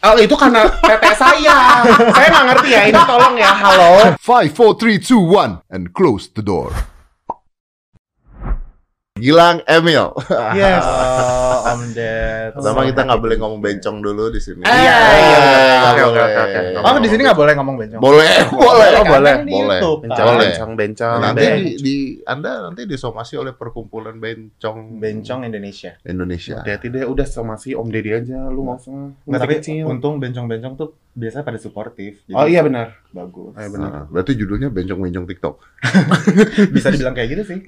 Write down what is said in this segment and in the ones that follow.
Oh, itu karena tete saya. saya nggak ngerti ya. Ini tolong ya. Halo. Five, four, three, two, one, and close the door. Gilang Emil. Yes. Oh, Om Ded. Pertama kita nggak boleh ngomong bencong dulu di sini. Eh, Iya, iya. Oke, oke, oke, oke. Oh, di sini nggak boleh ngomong bencong. Boleh, boleh, Oh, boleh. boleh. boleh. Bencong, Boleh. bencong, bencong. Nanti di, di Anda nanti disomasi oleh perkumpulan bencong bencong Indonesia. Indonesia. Hati-hati deh, udah somasi Om Deddy aja, lu nggak usah. Nggak, tapi kecil. untung bencong-bencong tuh biasanya pada suportif. Oh iya benar. Bagus. Iya benar. Nah, berarti judulnya bencong-bencong TikTok. Bisa dibilang kayak gitu sih.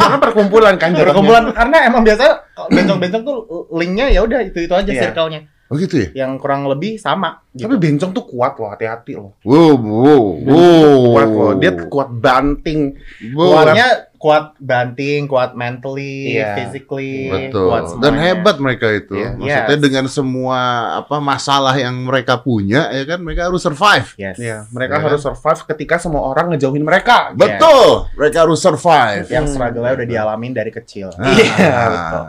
Karena perkumpulan kan. jatuhnya. Perkumpulan karena emang biasa bencong-bencong tuh linknya ya udah itu-itu aja Iya. circle-nya. Oh gitu ya? Yang kurang lebih sama gitu. Tapi bencong tuh kuat loh, hati-hati loh. Wow, wow, wow. Kuat loh, dia kuat banting. Wow. Kuatnya kuat banting, kuat mentally, Iya. physically, Betul. kuat Dan semuanya. hebat mereka itu. Iya. Maksudnya Yes. dengan semua apa masalah yang mereka punya ya kan mereka harus survive. Yes. Iya, mereka Iya. harus survive ketika semua orang ngejauhin mereka. Betul. Mereka harus survive. Yang struggle-nya udah dialamin dari kecil. Ah, Iya,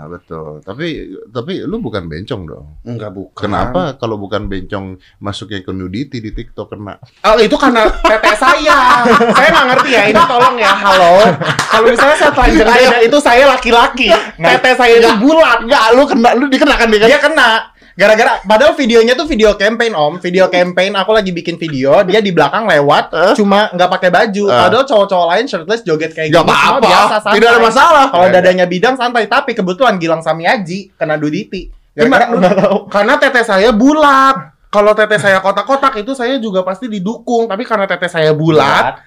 betul. Tapi tapi lu bukan bencong dong. Enggak bukan. Kenapa kalau bukan bencong masuknya ke nudity di TikTok kena? Oh, itu karena tete saya. saya nggak ngerti ya. Ini tolong ya. Halo. Kalau misalnya saya telanjang beda, itu saya laki-laki. Tete saya itu bulat. Enggak, lu kena lu dikenakan dia kan? Dia kena gara-gara padahal videonya tuh video campaign om video campaign aku lagi bikin video dia di belakang lewat cuma nggak pakai baju Eh. padahal cowok-cowok lain shirtless joget kayak gini apa-apa. biasa santai Tidak ada masalah. kalau dadanya bidang santai tapi kebetulan Gilang Samiaji kena duditi Gimana? nggak Karena tete saya bulat. Kalau tete saya kotak-kotak itu saya juga pasti didukung. Tapi karena tete saya bulat,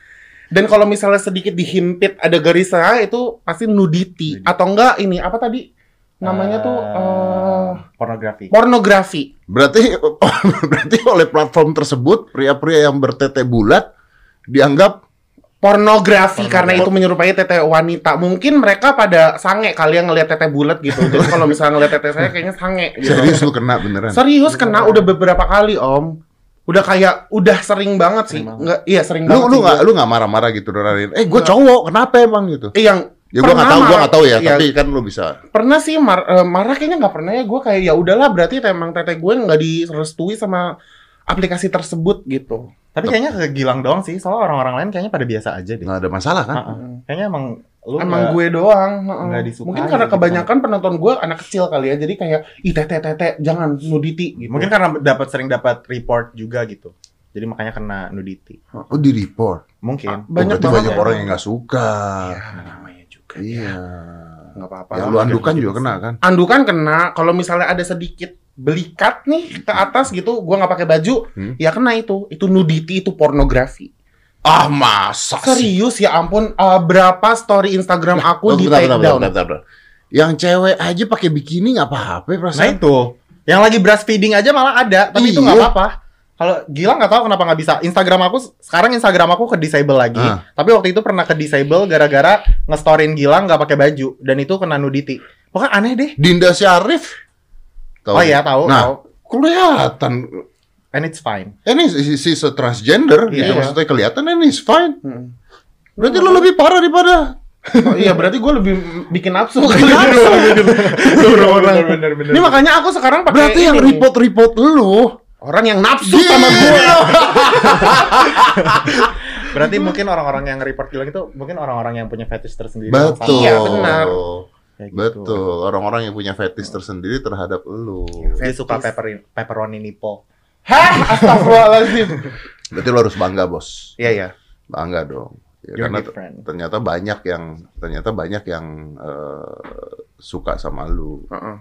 dan kalau misalnya sedikit dihimpit ada garisnya itu pasti nudity atau enggak ini apa tadi namanya tuh eh, pornografi pornografi. Berarti berarti oleh platform tersebut pria-pria yang bertete bulat dianggap Pornografi karena itu menyerupai tete wanita. Mungkin mereka pada sange kali yang ngelihat tete bulat gitu. Jadi kalau misalnya ngelihat tete saya kayaknya sange gitu. serius lu kena beneran. Serius kena udah beberapa kali, Om. Udah kayak udah sering banget sih. Enggak, iya sering Lu banget. lu nggak lu nggak marah-marah gitu Dorarin. Eh, gue Nggak. cowok, kenapa emang gitu? Eh, yang Ya gua nggak tahu, marah- nggak tahu ya, Iya, tapi kan lu bisa. pernah sih mar- eh, marah kayaknya nggak pernah ya gue kayak ya udahlah berarti emang tete gue nggak direstui sama aplikasi tersebut gitu tapi kayaknya ke Gilang doang sih soalnya orang-orang lain kayaknya pada biasa aja deh Nggak ada masalah kan? Ah, ah. kayaknya emang lu emang nggak- gue doang heeh. nggak disukai mungkin karena gitu. kebanyakan penonton gue anak kecil kali ya jadi kayak ih tete tete jangan nudity gitu mungkin karena dapat sering dapat report juga gitu jadi makanya kena nudity Oh, di report. mungkin banyak Berarti banget banyak ya. orang yang nggak suka. Ya, namanya juga. Iya. Nggak apa-apa. Yang lu andukan juga kena kan? andukan kena kalau misalnya ada sedikit belikat nih ke atas gitu gue nggak pakai baju Hmm. ya kena itu itu nudity itu pornografi Ah, masa sih? serius ya ampun eh, berapa story Instagram aku Oh, di bentar, take bentar, down bentar, bentar, bentar. Yang cewek aja pakai bikini nggak apa-apa nah perasaan. itu yang lagi breastfeeding aja malah ada tapi itu Iya. nggak apa-apa kalau Gilang nggak tahu kenapa nggak bisa Instagram aku sekarang Instagram aku ke disable lagi Ah. tapi waktu itu pernah ke disable gara-gara ngestorin Gilang nggak pakai baju dan itu kena nudity pokoknya aneh deh Dinda Syarif. Tahu? oh iya tahu Nah, tahu kelihatan. And it's fine Ini si, si, si transgender, Iya. gitu. maksudnya kelihatan ini is fine. Hmm. Berarti lu lebih parah daripada Oh, iya berarti gue lebih bikin nafsu. bener, bener, bener. Ini makanya aku sekarang pakai Berarti yang ini. report-report lu orang yang nafsu sama gue. berarti mungkin orang-orang yang report Gilang itu mungkin orang-orang yang punya fetish tersendiri Betul. Iya, benar. Kayak gitu. Betul. Orang-orang yang punya fetish tersendiri terhadap lu. dia suka pepper pepperoni nipple Hah, astagfirullahaladzim. Berarti lu harus bangga, Bos. iya iya Bangga dong. Ya, You're karena ternyata banyak yang ternyata banyak yang eh, suka sama lu. Heeh.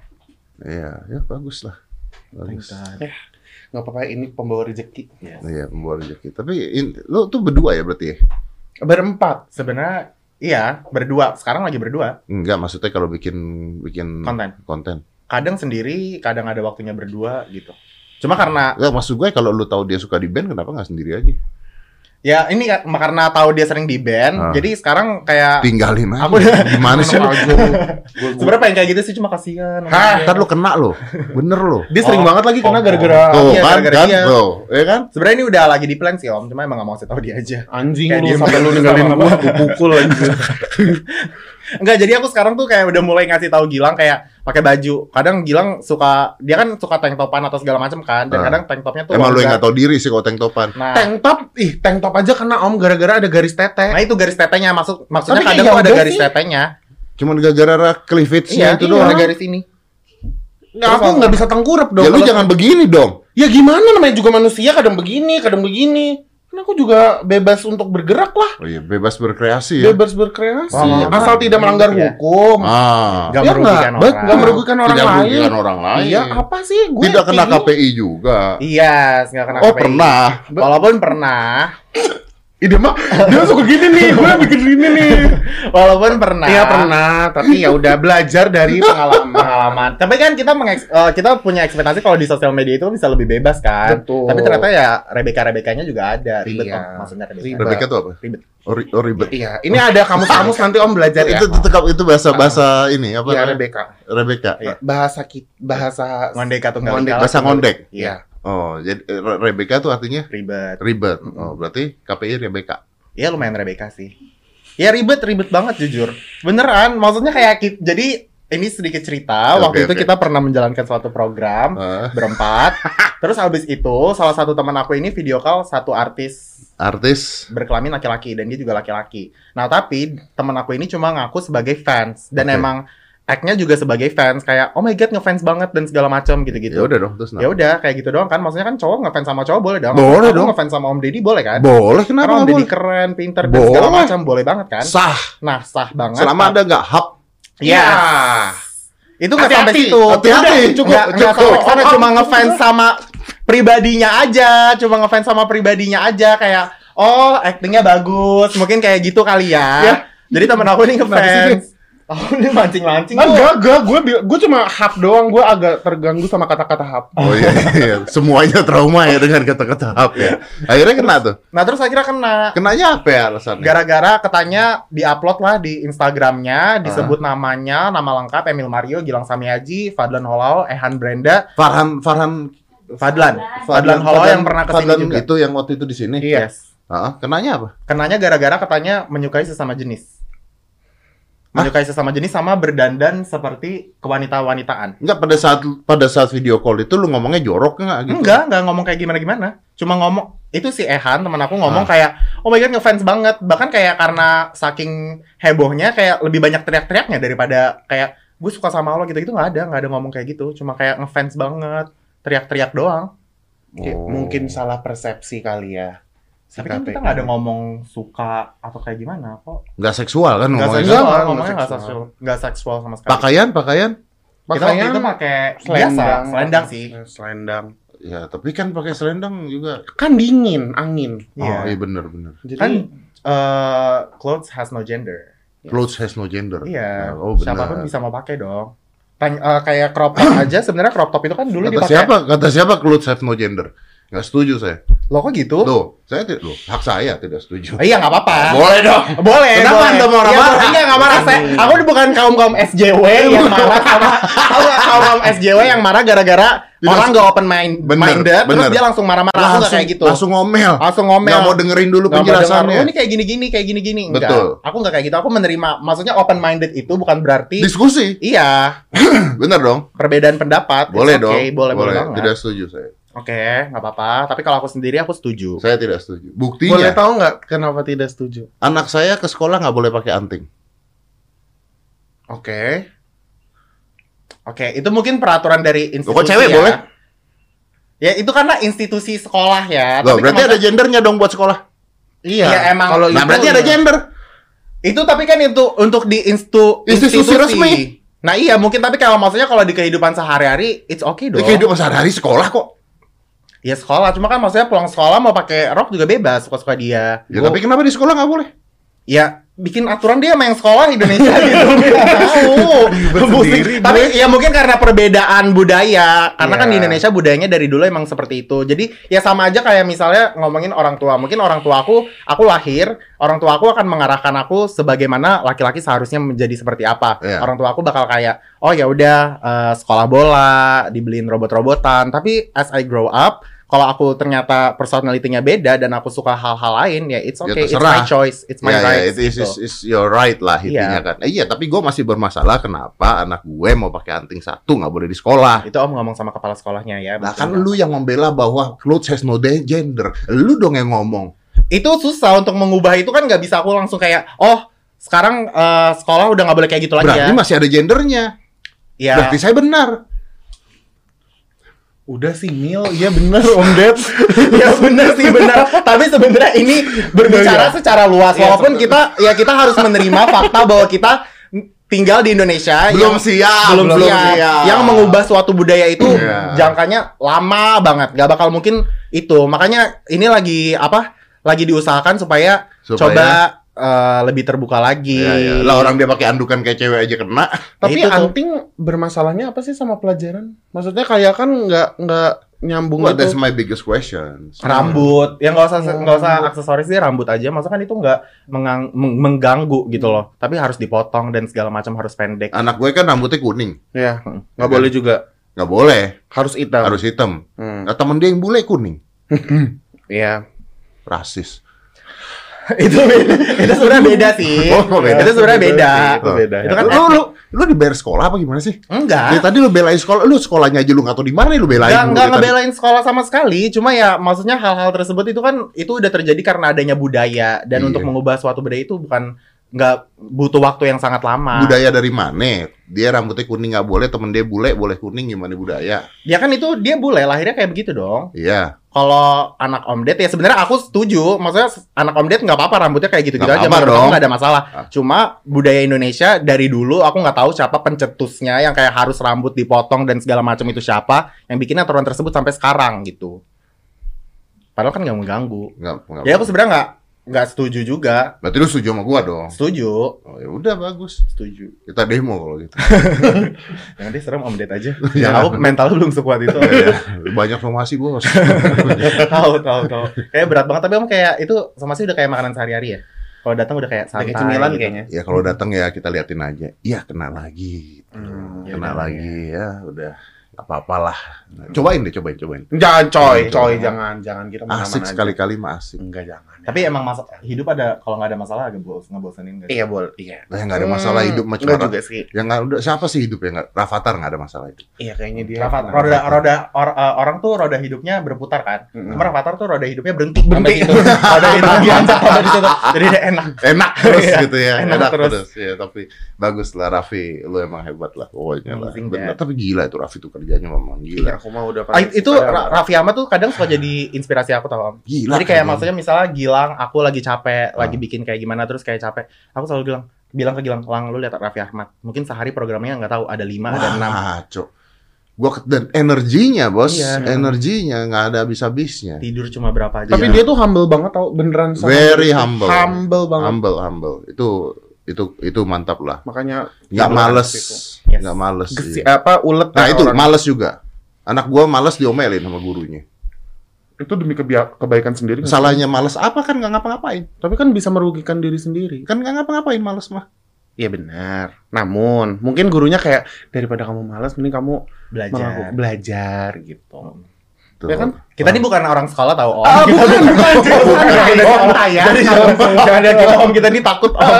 Iya, ya bagus lah. Bagus. Nggak apa-apa ini pembawa rezeki. Iya, membawa rezeki. Tapi in- lu tuh berdua ya berarti ya? Berempat. sebenarnya iya berdua sekarang lagi berdua Enggak, maksudnya kalau bikin bikin konten konten. kadang sendiri kadang ada waktunya berdua gitu cuma karena Enggak, maksud gue kalau lu tahu dia suka di band kenapa nggak sendiri aja? ya ini ka- karena tahu dia sering di band jadi sekarang kayak Tinggalin aja. Aku udah- Gimana sih sebenarnya pengen kayak gitu sih cuma kasihan Hah, ntar lu kena lo. Bener lo. Dia sering Oh. banget lagi kena Oh. gara-gara Tuh iya, kan, gara-gara kan, dia. tuh, ya kan? sebenarnya ini udah lagi di plan sih om cuma emang gak mau kasih tahu dia aja anjing Kayak lu sampai aja lu ninggalin gua, gua pukul anjing. Enggak, jadi aku sekarang tuh kayak udah mulai ngasih tahu Gilang kayak pakai baju. Kadang Gilang suka dia kan suka tank topan atau segala macam kan. Dan Ah. kadang tank topnya tuh Emang lu yang nggak tahu diri sih kalau tank topan. Nah, Tank top, ih tank top aja kena om gara-gara ada garis tete. nah itu garis tetenya maksud maksudnya Tapi kadang tuh ada garis sih. tetenya. Cuman gara-gara cleavage-nya Iya, itu iya, doang. ada garis ini. Nggak, aku nggak bisa tengkurap dong. Ya lu jangan begini dong. Ya gimana namanya juga manusia kadang begini, kadang begini. Kan aku juga bebas untuk bergerak lah, Oh iya, bebas berkreasi ya. bebas berkreasi, Wah, asal tidak melanggar Ya. hukum. Ah. Gak Ya merugikan nggak? orang. Nggak merugikan orang Tidak lain. merugikan orang lain. Iya, apa sih? Gue Tidak kena KPI juga. Iya, nggak kena Oh, KPI. pernah. Walaupun pernah, Ih, dia mah dia suka gini nih, gue bikin gini nih. walaupun pernah. Iya pernah, tapi ya udah belajar dari pengalaman. pengalaman. Tapi kan kita mengeks- eh, kita punya ekspektasi kalau di sosial media itu bisa lebih bebas kan. Betul. Tapi ternyata ya Rebecca Rebekanya juga ada ribet Iya. Om. maksudnya. Ribet. Rebecca itu apa? Ribet. Oh, ri- oh, ribet. Iya, ini ada kamus-kamus nanti Om belajar ya. Itu itu tekap itu bahasa bahasa ini apa? Iya, namanya? Rebecca. Rebecca. Iya. Bahasa kita, bahasa Ngondeka tunggal Ngondek. Bahasa ngondek. Iya. Oh, jadi eh, Re- Rebecca tuh artinya Ribet. ribet. Oh, berarti KPI Rebecca. Iya lumayan Rebecca sih. Ya ribet ribet banget jujur. Beneran, maksudnya kayak jadi ini sedikit cerita. Oke, Waktu itu oke. kita pernah menjalankan suatu program Ah, berempat. Terus habis itu salah satu teman aku ini video call satu artis artis berkelamin laki-laki dan dia juga laki-laki. Nah tapi teman aku ini cuma ngaku sebagai fans dan Oke. emang act-nya juga sebagai fans kayak oh my god ngefans banget dan segala macam gitu-gitu. Ya udah dong, terus Ya udah kayak gitu doang kan. Maksudnya kan cowok ngefans sama cowok boleh dong. Boleh Aku dong. ngefans sama Om Deddy boleh kan? Boleh Karena kenapa Om nggak Deddy boleh? keren, pinter dan segala Boleh. macam boleh banget kan? Sah. Nah sah banget. Selama ada nggak hap. Iya. Itu nggak sampai situ. hati-hati. Udah, Cukup, nggak nggak cukup. sana cuma ngefans sama pribadinya aja, cuma ngefans sama pribadinya aja kayak oh actingnya bagus, mungkin kayak gitu kali ya. Ya. Jadi temen aku ini ngefans. Oh, ini mancing-mancing. Enggak, enggak, gue gue cuma hap doang, gue agak terganggu sama kata-kata hap. Oh iya, iya. semuanya trauma ya dengan kata-kata hap ya. Akhirnya kena tuh. Nah terus akhirnya kena. Kenanya apa ya alasannya? Gara-gara katanya diupload lah di Instagramnya, disebut namanya, nama lengkap Emil Mario, Gilang Samiaji, Fadlan Holao, Ehan Brenda, Farhan Farhan Fadlan, Fadlan Holao yang pernah ke sini Fadlan juga. itu yang waktu itu di sini. Yes. Ah, kenanya apa? Kenanya gara-gara katanya menyukai sesama jenis. Menyukai sesama jenis sama berdandan seperti kewanita-wanitaan. Enggak pada saat pada saat video call itu lu ngomongnya jorok enggak gitu? Enggak, enggak ngomong kayak gimana-gimana. Cuma ngomong, itu si Ehan, teman aku Ah. ngomong kayak, oh my god ngefans banget. Bahkan kayak karena saking hebohnya, kayak lebih banyak teriak-teriaknya daripada kayak, gue suka sama lo gitu-gitu nggak ada, nggak ada ngomong kayak gitu. Cuma kayak ngefans banget, teriak-teriak doang. Oh. Mungkin salah persepsi kali ya. Si Tapi kan KPK. kita nggak ada ngomong suka atau kayak gimana kok. Enggak seksual kan Nggak ngomongnya. seksual, Enggak, ngomongnya nggak nggak seksual. seksual, nggak seksual sama sekali. Pakaian, pakaian. Kita waktu Pakaian itu pakai biasa, selendang. selendang sih. Selendang. Ya, tapi kan pakai selendang juga. Kan dingin, angin. Oh, Iya. iya benar benar. Jadi Kan eh, clothes has no gender. Clothes has no gender. Iya, Oh, benar. siapa pun bisa mau pakai dong. Tanya, eh, kayak crop top aja sebenarnya crop top itu kan dulu Kata dipakai. siapa? Kata siapa clothes have no gender? Nggak setuju saya. Lo kok gitu? Loh, saya tidak, loh, hak saya tidak setuju. Iya nggak apa-apa. Boleh dong. Boleh, Kenapa boleh. Anda mau Iya, marah-marah? boleh. Enggak, nggak marah. Saya, aku bukan kaum kaum SJW yang marah sama tahu nggak kaum kaum SJW yang marah gara-gara orang nggak open mind Bener, minded, terus bener. dia langsung marah-marah. Aku nggak kayak gitu. langsung ngomel. Langsung ngomel. Nggak mau dengerin dulu mau penjelasannya. dengar, "Oh, ini kayak gini-gini, kayak gini-gini. Enggak. Betul. Aku nggak kayak gitu. Aku menerima. Maksudnya open minded itu bukan berarti Diskusi. iya Bener dong. perbedaan pendapat. Boleh dong. boleh, boleh, banget. Tidak setuju saya. Oke, nggak apa-apa. Tapi kalau aku sendiri aku setuju. Saya tidak setuju. boleh Buktinya, tahu nggak kenapa tidak setuju? anak saya ke sekolah nggak boleh pakai anting. Oke. Oke, itu mungkin peraturan dari institusi. Kok cewek ya. boleh? Ya itu karena institusi sekolah ya. Loh, Tapi berarti ada gendernya dong buat sekolah. Iya. Iya, emang. Kalau Nah, itu berarti ada iya. gender. Itu tapi kan itu untuk di instu, Institusi resmi. Nah iya mungkin tapi kalau maksudnya kalau di kehidupan sehari-hari it's okay Di dong. kehidupan sehari-hari sekolah kok. Ya sekolah, cuma kan maksudnya pulang sekolah mau pakai rok juga bebas suka-suka dia. Ya, tapi kenapa di sekolah nggak boleh? Ya bikin aturan dia yang sekolah Indonesia gitu. Tahu. Tapi ya mungkin karena perbedaan budaya. Karena kan Iya. di Indonesia budayanya dari dulu emang seperti itu. Jadi ya sama aja kayak misalnya ngomongin orang tua. Mungkin orang tua aku, aku lahir, orang tua aku akan mengarahkan aku sebagaimana laki-laki seharusnya menjadi seperti apa. Iya. Orang tua aku bakal kayak, oh ya udah eh, sekolah bola, dibeliin robot-robotan. Tapi as I grow up, kalau aku ternyata personalitinya beda dan aku suka hal-hal lain ya it's Ya, okay, it's terserah. my choice, it's my Ya, ya, right. it is, gitu. is, is your right lah intinya Iya. kan. Eh, iya, tapi gue masih bermasalah kenapa anak gue mau pakai anting satu nggak boleh di sekolah. Itu om ngomong sama kepala sekolahnya ya. Nah kan lu yang membela bahwa clothes has no gender. Lu dong yang ngomong. itu susah untuk mengubah itu kan nggak bisa aku langsung kayak oh sekarang eh, sekolah udah nggak boleh kayak gitu lagi Berarti ya. masih ada gendernya. Ya, Berarti saya benar. Udah sih Mil, iya bener Om Ded. ya benar sih benar. Tapi sebenarnya ini berbicara Iya. secara luas. Iya, Walaupun kita ya kita harus menerima fakta bahwa kita tinggal di Indonesia Belum yang siap, belum, belum siap. siap. Yang mengubah suatu budaya itu Iya. jangkanya lama banget. Gak bakal mungkin itu. Makanya ini lagi apa? Lagi diusahakan supaya, Supaya- coba eh, lebih terbuka lagi. Ya, ya. Lah orang dia pakai andukan kayak cewek aja kena. Tapi tuh. anting bermasalahnya apa sih sama pelajaran? Maksudnya kayak kan nggak nggak nyambung Well, that's gitu. my biggest question. rambut yang nggak usah nggak usah Rambut. aksesoris sih rambut aja maksudnya kan itu nggak mengang- meng- mengganggu gitu loh tapi harus dipotong dan segala macam harus pendek Anak gue kan rambutnya kuning. Ya, Hmm. nggak Ya boleh juga. Nggak boleh. Harus hitam. Harus hitam. Hmm. Nah, temen dia yang bule kuning. Iya. Rasis. itu beda itu sebenarnya beda sih Oh, beda. itu sebenarnya beda Itu beda. itu kan lu, lu, lu dibayar sekolah apa gimana sih? enggak Dari tadi lu belain sekolah, lu sekolahnya aja lu nggak tahu di mana lu belain. Nggak, mulu nggak dari tadi. ngebelain sekolah sama sekali, cuma ya maksudnya hal-hal tersebut itu kan itu udah terjadi karena adanya budaya dan Iya. untuk mengubah suatu budaya itu bukan nggak butuh waktu yang sangat lama. Budaya dari mana? Dia rambutnya kuning nggak boleh, temen dia bule boleh kuning gimana budaya? Ya kan itu dia bule lahirnya kayak begitu dong. Iya. Kalau anak Om Ded ya sebenarnya aku setuju, maksudnya anak Om Ded nggak apa-apa rambutnya kayak gitu-gitu aja, aku dong. nggak ada masalah. Ah. Cuma budaya Indonesia dari dulu aku nggak tahu siapa pencetusnya yang kayak harus rambut dipotong dan segala macam itu siapa yang bikin aturan tersebut sampai sekarang gitu. Padahal kan nggak mengganggu. Nggak, nggak Ya aku sebenarnya nggak nggak setuju juga. Berarti lu setuju sama gua dong? Setuju, Oh, ya udah bagus. setuju. Kita demo kalau gitu. Yang nanti serem Om Ded aja. Ya. aku mental belum sekuat itu. Ya, ya. Banyak somasi bos. tahu tahu tahu. Kayak berat banget tapi om kayak itu sama sih udah kayak makanan sehari-hari ya. Kalau datang udah kayak santai. Kayak cemilan gitu. kayaknya. ya kalau datang ya kita liatin aja. Iya kena lagi. gitu. Hmm, ya kena udah, lagi ya udah. Gak apa-apa lah. Cobain deh, cobain, cobain. Jangan coy, Jangan. coy, jangan, jangan kita mana-mana Asik sekali-kali mah asik. Enggak jangan. Tapi emang masa hidup ada kalau nggak ada masalah agak bos ngebosenin gak? sih? Iya boleh, iya. Lah nggak ada masalah hidup macam Enggak juga sih. Yang nggak udah siapa sih hidup yang nggak Rafathar nggak ada masalah itu. Iya kayaknya dia. Rafa, roda roda or- uh, orang tuh roda hidupnya berputar kan. Mm-mm. Cuma Rafathar tuh roda hidupnya berhenti. Berhenti. Roda hidupnya diancam sampai di situ. Jadi dia enak. Enak terus Iya, gitu ya. enak Enak, terus. terus. ya. Tapi bagus lah Raffi, lu emang hebat lah pokoknya lah. Tapi gila itu Raffi tuh kerjanya memang Iya, gila. aku mah udah Ah, itu. Raffi Ahmad tuh kadang suka jadi inspirasi aku tau om. Gila. Jadi kayak kerjanya. maksudnya misalnya Gilang, aku lagi capek, lagi Ah. bikin kayak gimana terus kayak capek. Aku selalu bilang, bilang ke Gilang, Lang lu lihat Raffi Ahmad. Mungkin sehari programnya nggak tahu ada lima, ada enam. Wah, cok. Gua ke- dan energinya, Bos. Iya. Energinya nggak ada habis-habisnya. Tidur cuma berapa aja. Tapi Iya. dia tuh humble banget tau, beneran sama Very humble. Humble banget. Humble, humble. Itu itu itu mantap lah. Makanya Nggak males. itu. Yes. Nggak males. Gesi, iya. apa ulet Nah, ya itu orang. males juga. Anak gua males diomelin sama gurunya. itu demi kebia- kebaikan sendiri. kan? Salahnya males apa kan nggak ngapa-ngapain. Tapi kan bisa merugikan diri sendiri. Kan nggak ngapa-ngapain males mah. Iya benar. Namun mungkin gurunya kayak daripada kamu malas, mending kamu belajar. melakukan belajar gitu. Tuh. Ya kan? Kita ini bukan orang sekolah tahu om. Ah, Kita bukan, bukan. bukan dari om. kaya. Jadi jangan jangan lihat kita om kita ini takut om.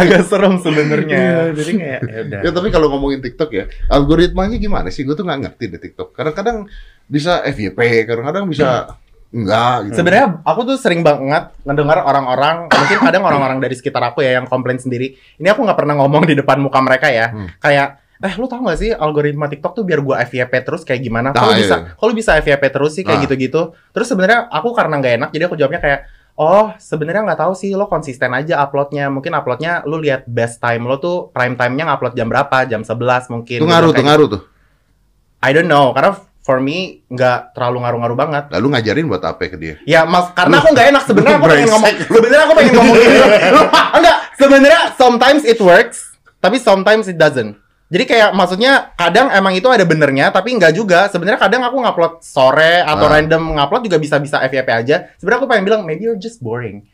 Agak serem Iya, sebenarnya. jadi kayak ya udah. Ya tapi kalau ngomongin TikTok ya, algoritmanya gimana sih? Gue tuh nggak ngerti deh TikTok. Kadang-kadang bisa FYP, kadang-kadang bisa enggak gitu. Sebenarnya aku tuh sering banget ngedengar orang-orang, mungkin kadang orang-orang dari sekitar aku ya yang komplain sendiri. Ini aku nggak pernah ngomong di depan muka mereka ya. Hmm. Kayak eh lu tau gak sih algoritma TikTok tuh biar gua FYP terus kayak gimana? Kalau Ah, bisa, iya. kalau bisa FYP terus sih kayak Ah. gitu-gitu. Terus sebenarnya aku karena nggak enak, jadi aku jawabnya kayak Oh, sebenarnya nggak tahu sih lo konsisten aja uploadnya. Mungkin uploadnya lu lihat best time lo tuh prime time-nya ngupload jam berapa? Jam 11 mungkin. Itu Gua ngaruh bilang tuh ngaruh tuh. I don't know, karena for me nggak terlalu ngaruh-ngaruh banget. Lalu ngajarin buat apa ke dia? Ya, mas, karena aku nggak enak sebenarnya aku pengen ngomong. Sebenarnya aku pengen ngomong. Enggak, sebenarnya sometimes it works, tapi sometimes it doesn't. Jadi kayak maksudnya kadang emang itu ada benernya, tapi nggak juga. Sebenarnya kadang aku ngupload sore atau Ah. random ngupload juga bisa-bisa FYP aja. Sebenarnya aku pengen bilang maybe you're just boring.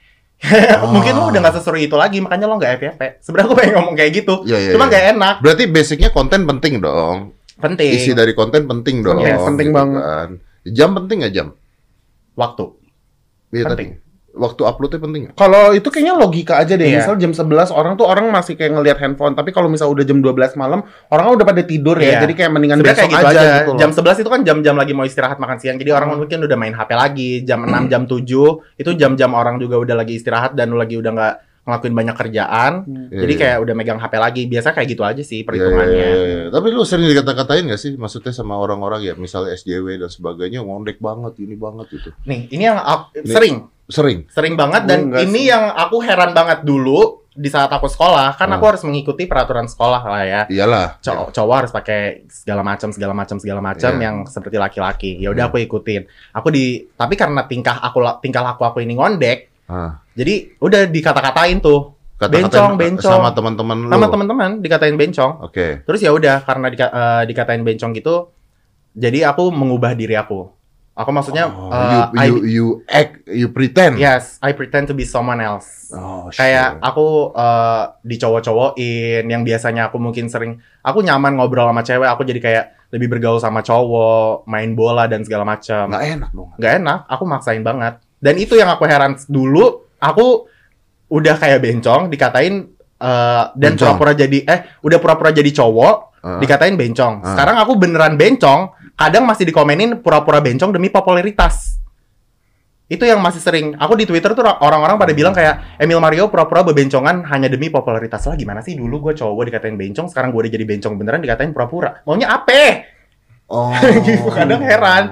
Oh. Mungkin lo udah nggak seseru itu lagi, makanya lo nggak FYP. Sebenarnya aku pengen ngomong kayak gitu. Iya, iya, Cuma iya. nggak enak. Berarti basicnya konten penting dong. penting. isi dari konten penting dong. Yes, penting gitu banget. kan. Jam penting nggak jam? Waktu. Iya Penting. tadi. Waktu uploadnya penting? Kalau itu kayaknya logika aja deh. Iya. Misal jam 11 orang tuh orang masih kayak ngelihat handphone, tapi kalau misal udah jam 12 malam, orang udah pada tidur ya. Iya. Jadi kayak mendingan Sebenarnya besok kayak gitu aja, aja. gitu loh. jam 11 itu kan jam-jam lagi mau istirahat makan siang. Jadi orang Hmm. mungkin udah main HP lagi. Jam 6, jam 7 itu jam-jam orang juga udah lagi istirahat dan lagi udah nggak ngelakuin banyak kerjaan. Hmm. Jadi Iya, kayak udah megang HP lagi. Biasa kayak gitu aja sih Iya, perhitungannya. iya, iya, iya. Tapi lu sering dikata-katain gak sih? Maksudnya sama orang-orang ya, misalnya SJW dan sebagainya, ngondek banget, ini banget gitu. Nih, ini yang aku, Nih. sering, Sering. sering banget dan enggak ini sih. yang aku heran banget dulu di saat aku sekolah kan Hmm. aku harus mengikuti peraturan sekolah lah ya. Iyalah. Cow- cowok harus pakai segala macam segala macam segala macam Iya. yang seperti laki-laki. Ya udah Hmm. aku ikutin. Aku di tapi karena tingkah aku tingkah laku aku ini ngondek, Ah, jadi udah dikata-katain tuh kata-katain Bencong, bencong. Sama teman-teman lu. sama teman-teman dikatain bencong. Oke. Terus ya udah karena dika- eh, dikatain bencong gitu, jadi aku mengubah diri aku. Aku maksudnya Oh, eh, you, I- you, you act, you pretend. yes, I pretend to be someone else. Oh, kayak shit. aku eh, dicowok-cowokin yang biasanya aku mungkin sering aku nyaman ngobrol sama cewek aku jadi kayak lebih bergaul sama cowok main bola dan segala macam nggak enak dong. nggak enak aku maksain banget dan itu yang aku heran dulu aku udah kayak bencong dikatain eh, dan pura-pura jadi eh udah pura-pura jadi cowok Ah. dikatain bencong Ah. sekarang aku beneran bencong kadang masih dikomenin pura-pura bencong demi popularitas itu yang masih sering aku di Twitter tuh orang-orang pada bilang kayak Emil Mario pura-pura bebencongan hanya demi popularitas lah gimana sih dulu gue cowok dikatain bencong sekarang gue udah jadi bencong beneran dikatain pura-pura maunya apa Oh. Gitu, kadang heran.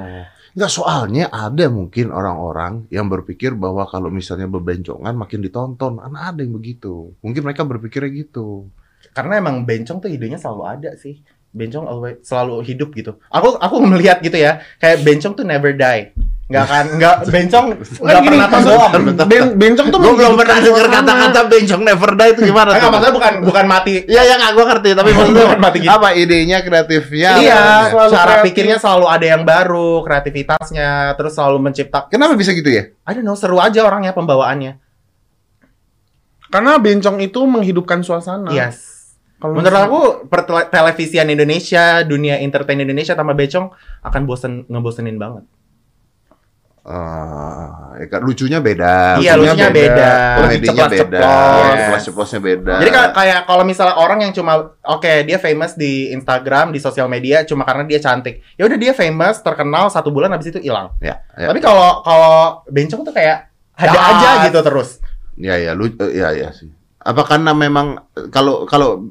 Nggak, soalnya ada mungkin orang-orang yang berpikir bahwa kalau misalnya bebencongan makin ditonton. Karena ada yang begitu. Mungkin mereka berpikirnya gitu. karena emang bencong tuh idenya selalu ada sih bencong always selalu hidup gitu aku aku melihat gitu ya kayak bencong tuh never die nggak akan nggak bencong nggak pernah tenggelam Ben, bencong tuh Gue belum pernah dengar suasana. kata-kata bencong never die itu gimana Enggak, maksudnya bukan bukan mati Ya ya nggak gue ngerti tapi maksudnya Bukan mati gitu. apa idenya kreatifnya? iya cara pikirnya selalu ada yang baru kreativitasnya terus selalu menciptakan Kenapa bisa gitu ya? I don't know seru aja orangnya pembawaannya Karena bencong itu menghidupkan suasana. yes Kalau menurut misalnya- aku pertele- televisian Indonesia dunia entertain Indonesia tambah bencong akan bosen ngebosenin banget ya kan, lucunya beda. Iya, lucunya beda. Komedinya Lebih beda. ceplas-ceplos. Ceplos-ceplosnya beda. Jadi kayak kayak kalau misalnya orang yang cuma oke dia famous di Instagram di sosial media cuma karena dia cantik. Ya udah dia famous terkenal satu bulan habis itu hilang. ya, ya. Tapi kalau kalau bencong tuh kayak ada aja gitu terus. Ya ya lu eh, ya ya sih. Apa karena memang eh, kalau kalau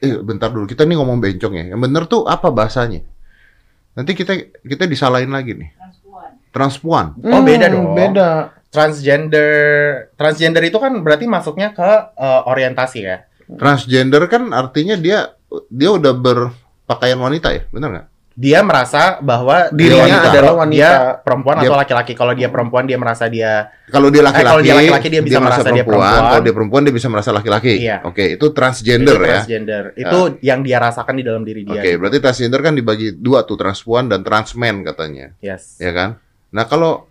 eh bentar dulu kita nih ngomong bencong ya. Yang bener tuh apa bahasanya? Nanti kita kita disalahin lagi nih. Transpuan. Oh, beda dong. Hmm, Beda. Transgender transgender itu kan berarti masuknya ke eh, orientasi ya. Transgender kan artinya dia dia udah berpakaian wanita ya, benar nggak? Dia merasa bahwa Dirinya dia- adalah wanita. Dia perempuan Dia- atau laki-laki. Kalau dia perempuan dia merasa dia Kalau dia laki-laki, Eh, kalau dia laki-laki, dia bisa merasa dia perempuan. Kalau dia perempuan dia bisa merasa laki-laki. Iya. Oke, itu transgender itu ya. transgender. Itu yang dia rasakan di dalam diri dia. Oke, berarti transgender kan dibagi dua tuh, transpuan dan transmen katanya, Yes. ya kan? Nah, kalau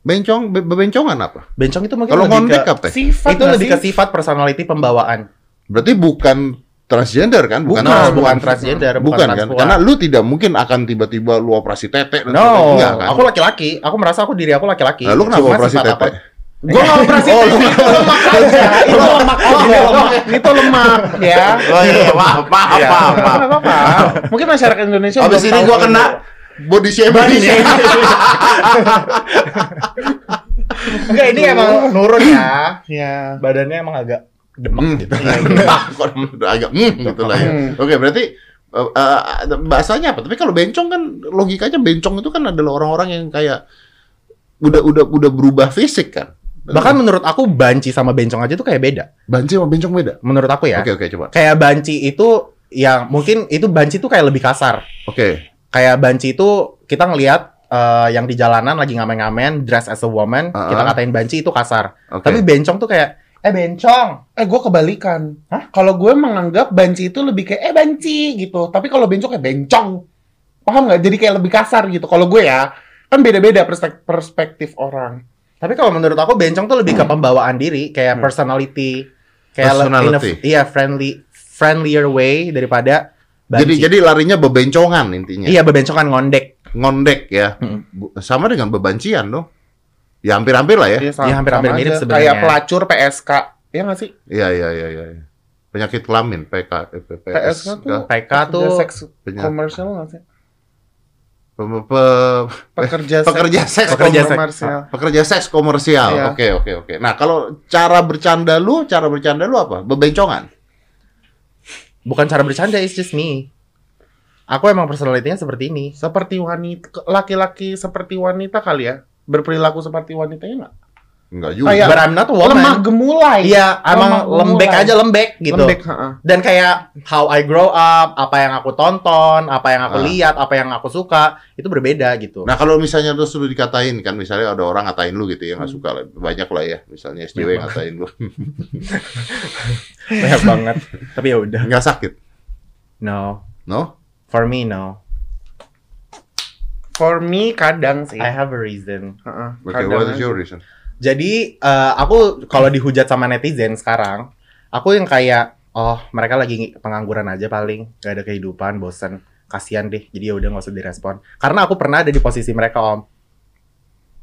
bencong be- bebencongan apa? Bencong itu mungkin Kalau lebih ngondek ke, apa? Sifat itu lebih sih? ke sifat personality pembawaan. Berarti bukan transgender kan? Bukan, transpuan. bukan transgender, bukan, Bukan kan? transpuan. Karena lu tidak mungkin akan tiba-tiba lu operasi tete dan no, enggak kan? aku laki-laki. Aku merasa aku diri aku laki-laki. Nah, lu kenapa Cuma operasi tete? Gua nggak operasi Oh, tete. Itu lemak aja. Itu lemak aja. lemak. Itu lemak ya. Oh iya, maaf, maaf, Iya. maaf, maaf. Mungkin masyarakat Indonesia Habis belum ini itu. kena body shaming. Enggak, ini emang nurun ya. Ya. Badannya emang agak demek Hmm. gitu. Kok udah agak hmm, gitu lah ya. Hmm. Oke, berarti eh, eh, bahasanya apa? Tapi kalau bencong kan logikanya bencong itu kan adalah orang-orang yang kayak udah udah udah berubah fisik kan. Bahkan menurut aku banci sama bencong aja tuh kayak beda. banci sama bencong beda. Menurut aku ya. Oke, oke, coba. Kayak banci itu yang mungkin itu banci tuh kayak lebih kasar. Oke. kayak banci itu kita ngelihat eh, yang di jalanan lagi ngamen-ngamen dress as a woman Ah. kita katain banci itu kasar Oke. tapi bencong tuh kayak eh bencong Eh gue kebalikan. Hah? Kalau gue menganggap banci itu lebih kayak eh banci gitu. Tapi kalau bencong kayak bencong. Paham nggak? Jadi kayak lebih kasar gitu. Kalau gue ya kan beda-beda perspek- perspektif orang. tapi kalau menurut aku bencong tuh lebih ke pembawaan diri kayak personality kayak le- in a- Personality. iya friendly friendlier way daripada Jadi Banci. jadi larinya bebencongan intinya. Iya bebencokan ngondek. Ngondek ya. Mm. Bu- Sama dengan bebancian dong. Ya hampir-hampir lah ya. Iya, Ya, hampir-hampir mirip aja. sebenarnya. Kayak pelacur PSK. Ya nggak sih? Iya iya iya iya. Penyakit kelamin PK eh, PPS. PSK tuh PK tuh seks komersial nggak sih? Pe- pe- Pekerja seks pekerja seks Pekerja seks. komersial. pekerja seks komersial. Iya. Oke oke oke. Nah, kalau cara bercanda lu, cara bercanda lu apa? Bebencongan. bukan cara bercanda, it's just me. Aku emang personalitinya seperti ini. Seperti wanita, laki-laki seperti wanita kali ya? Berperilaku seperti wanitanya nggak? Enggak juga. Kayak- But I'm not woman. Lemah gemulai. Iya, emang lembek aja lembek gitu. Lembek, ha-ha. Dan kayak how I grow up, apa yang aku tonton, apa yang aku Ah. lihat, apa yang aku suka, itu berbeda gitu. Nah kalau misalnya terus lu dikatain kan, misalnya ada orang ngatain lu gitu ya nggak suka lah, banyak lah ya, misalnya SJW yang ngatain lu, Banyak banget. Tapi ya udah. nggak sakit, No. no? For me no. For me kadang sih. I have a reason. Ha-ha, Oke, kadang what is your reason? Jadi eh, aku kalau dihujat sama netizen sekarang, aku yang kayak oh mereka lagi pengangguran aja paling, gak ada kehidupan, bosen, kasihan deh. Jadi ya udah nggak usah direspon. Karena aku pernah ada di posisi mereka om.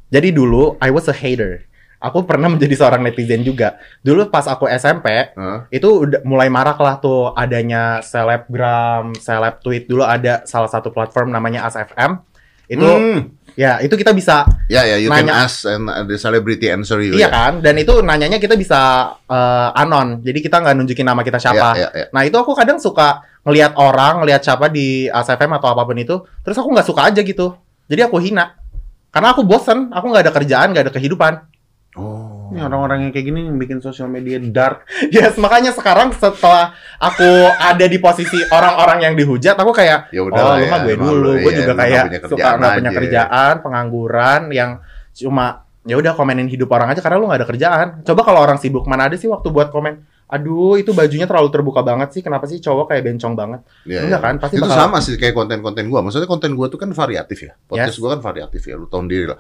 Jadi dulu I was a hater. Aku pernah menjadi seorang netizen juga. Dulu pas aku SMP, Hah? itu udah mulai marak lah tuh adanya selebgram, seleb tweet. Dulu ada salah satu platform namanya ASFM. Itu Hmm. ya itu kita bisa Ya ya, you can Nanya. ask and uh, the celebrity answer you. Iya ya. kan? Dan itu nanyanya kita bisa eh, anon. Jadi kita nggak nunjukin nama kita siapa. Ya, ya, ya. Nah itu aku kadang suka ngelihat orang, ngelihat siapa di ASFM atau apa pun itu, terus aku nggak suka aja gitu. Jadi aku hina. Karena aku bosen, aku nggak ada kerjaan, nggak ada kehidupan. Oh. Ini orang-orang yang kayak gini yang bikin sosial media dark. Yes, makanya sekarang setelah aku ada di posisi orang-orang yang dihujat, aku kayak, Ya udah oh ya, gue dulu, lu, gue iya, juga kayak suka nggak punya aja. kerjaan, pengangguran, yang cuma ya udah komenin hidup orang aja karena lu nggak ada kerjaan. Coba kalau orang sibuk mana ada sih waktu buat komen? Aduh, itu bajunya terlalu terbuka banget sih. Kenapa sih cowok kayak bencong banget? Ya, Enggak ya. kan? Pasti itu bakal- sama sih kayak konten-konten gua. Maksudnya konten gua tuh kan variatif ya. Podcast Yes. gua kan variatif ya. Lu tahu diri lah.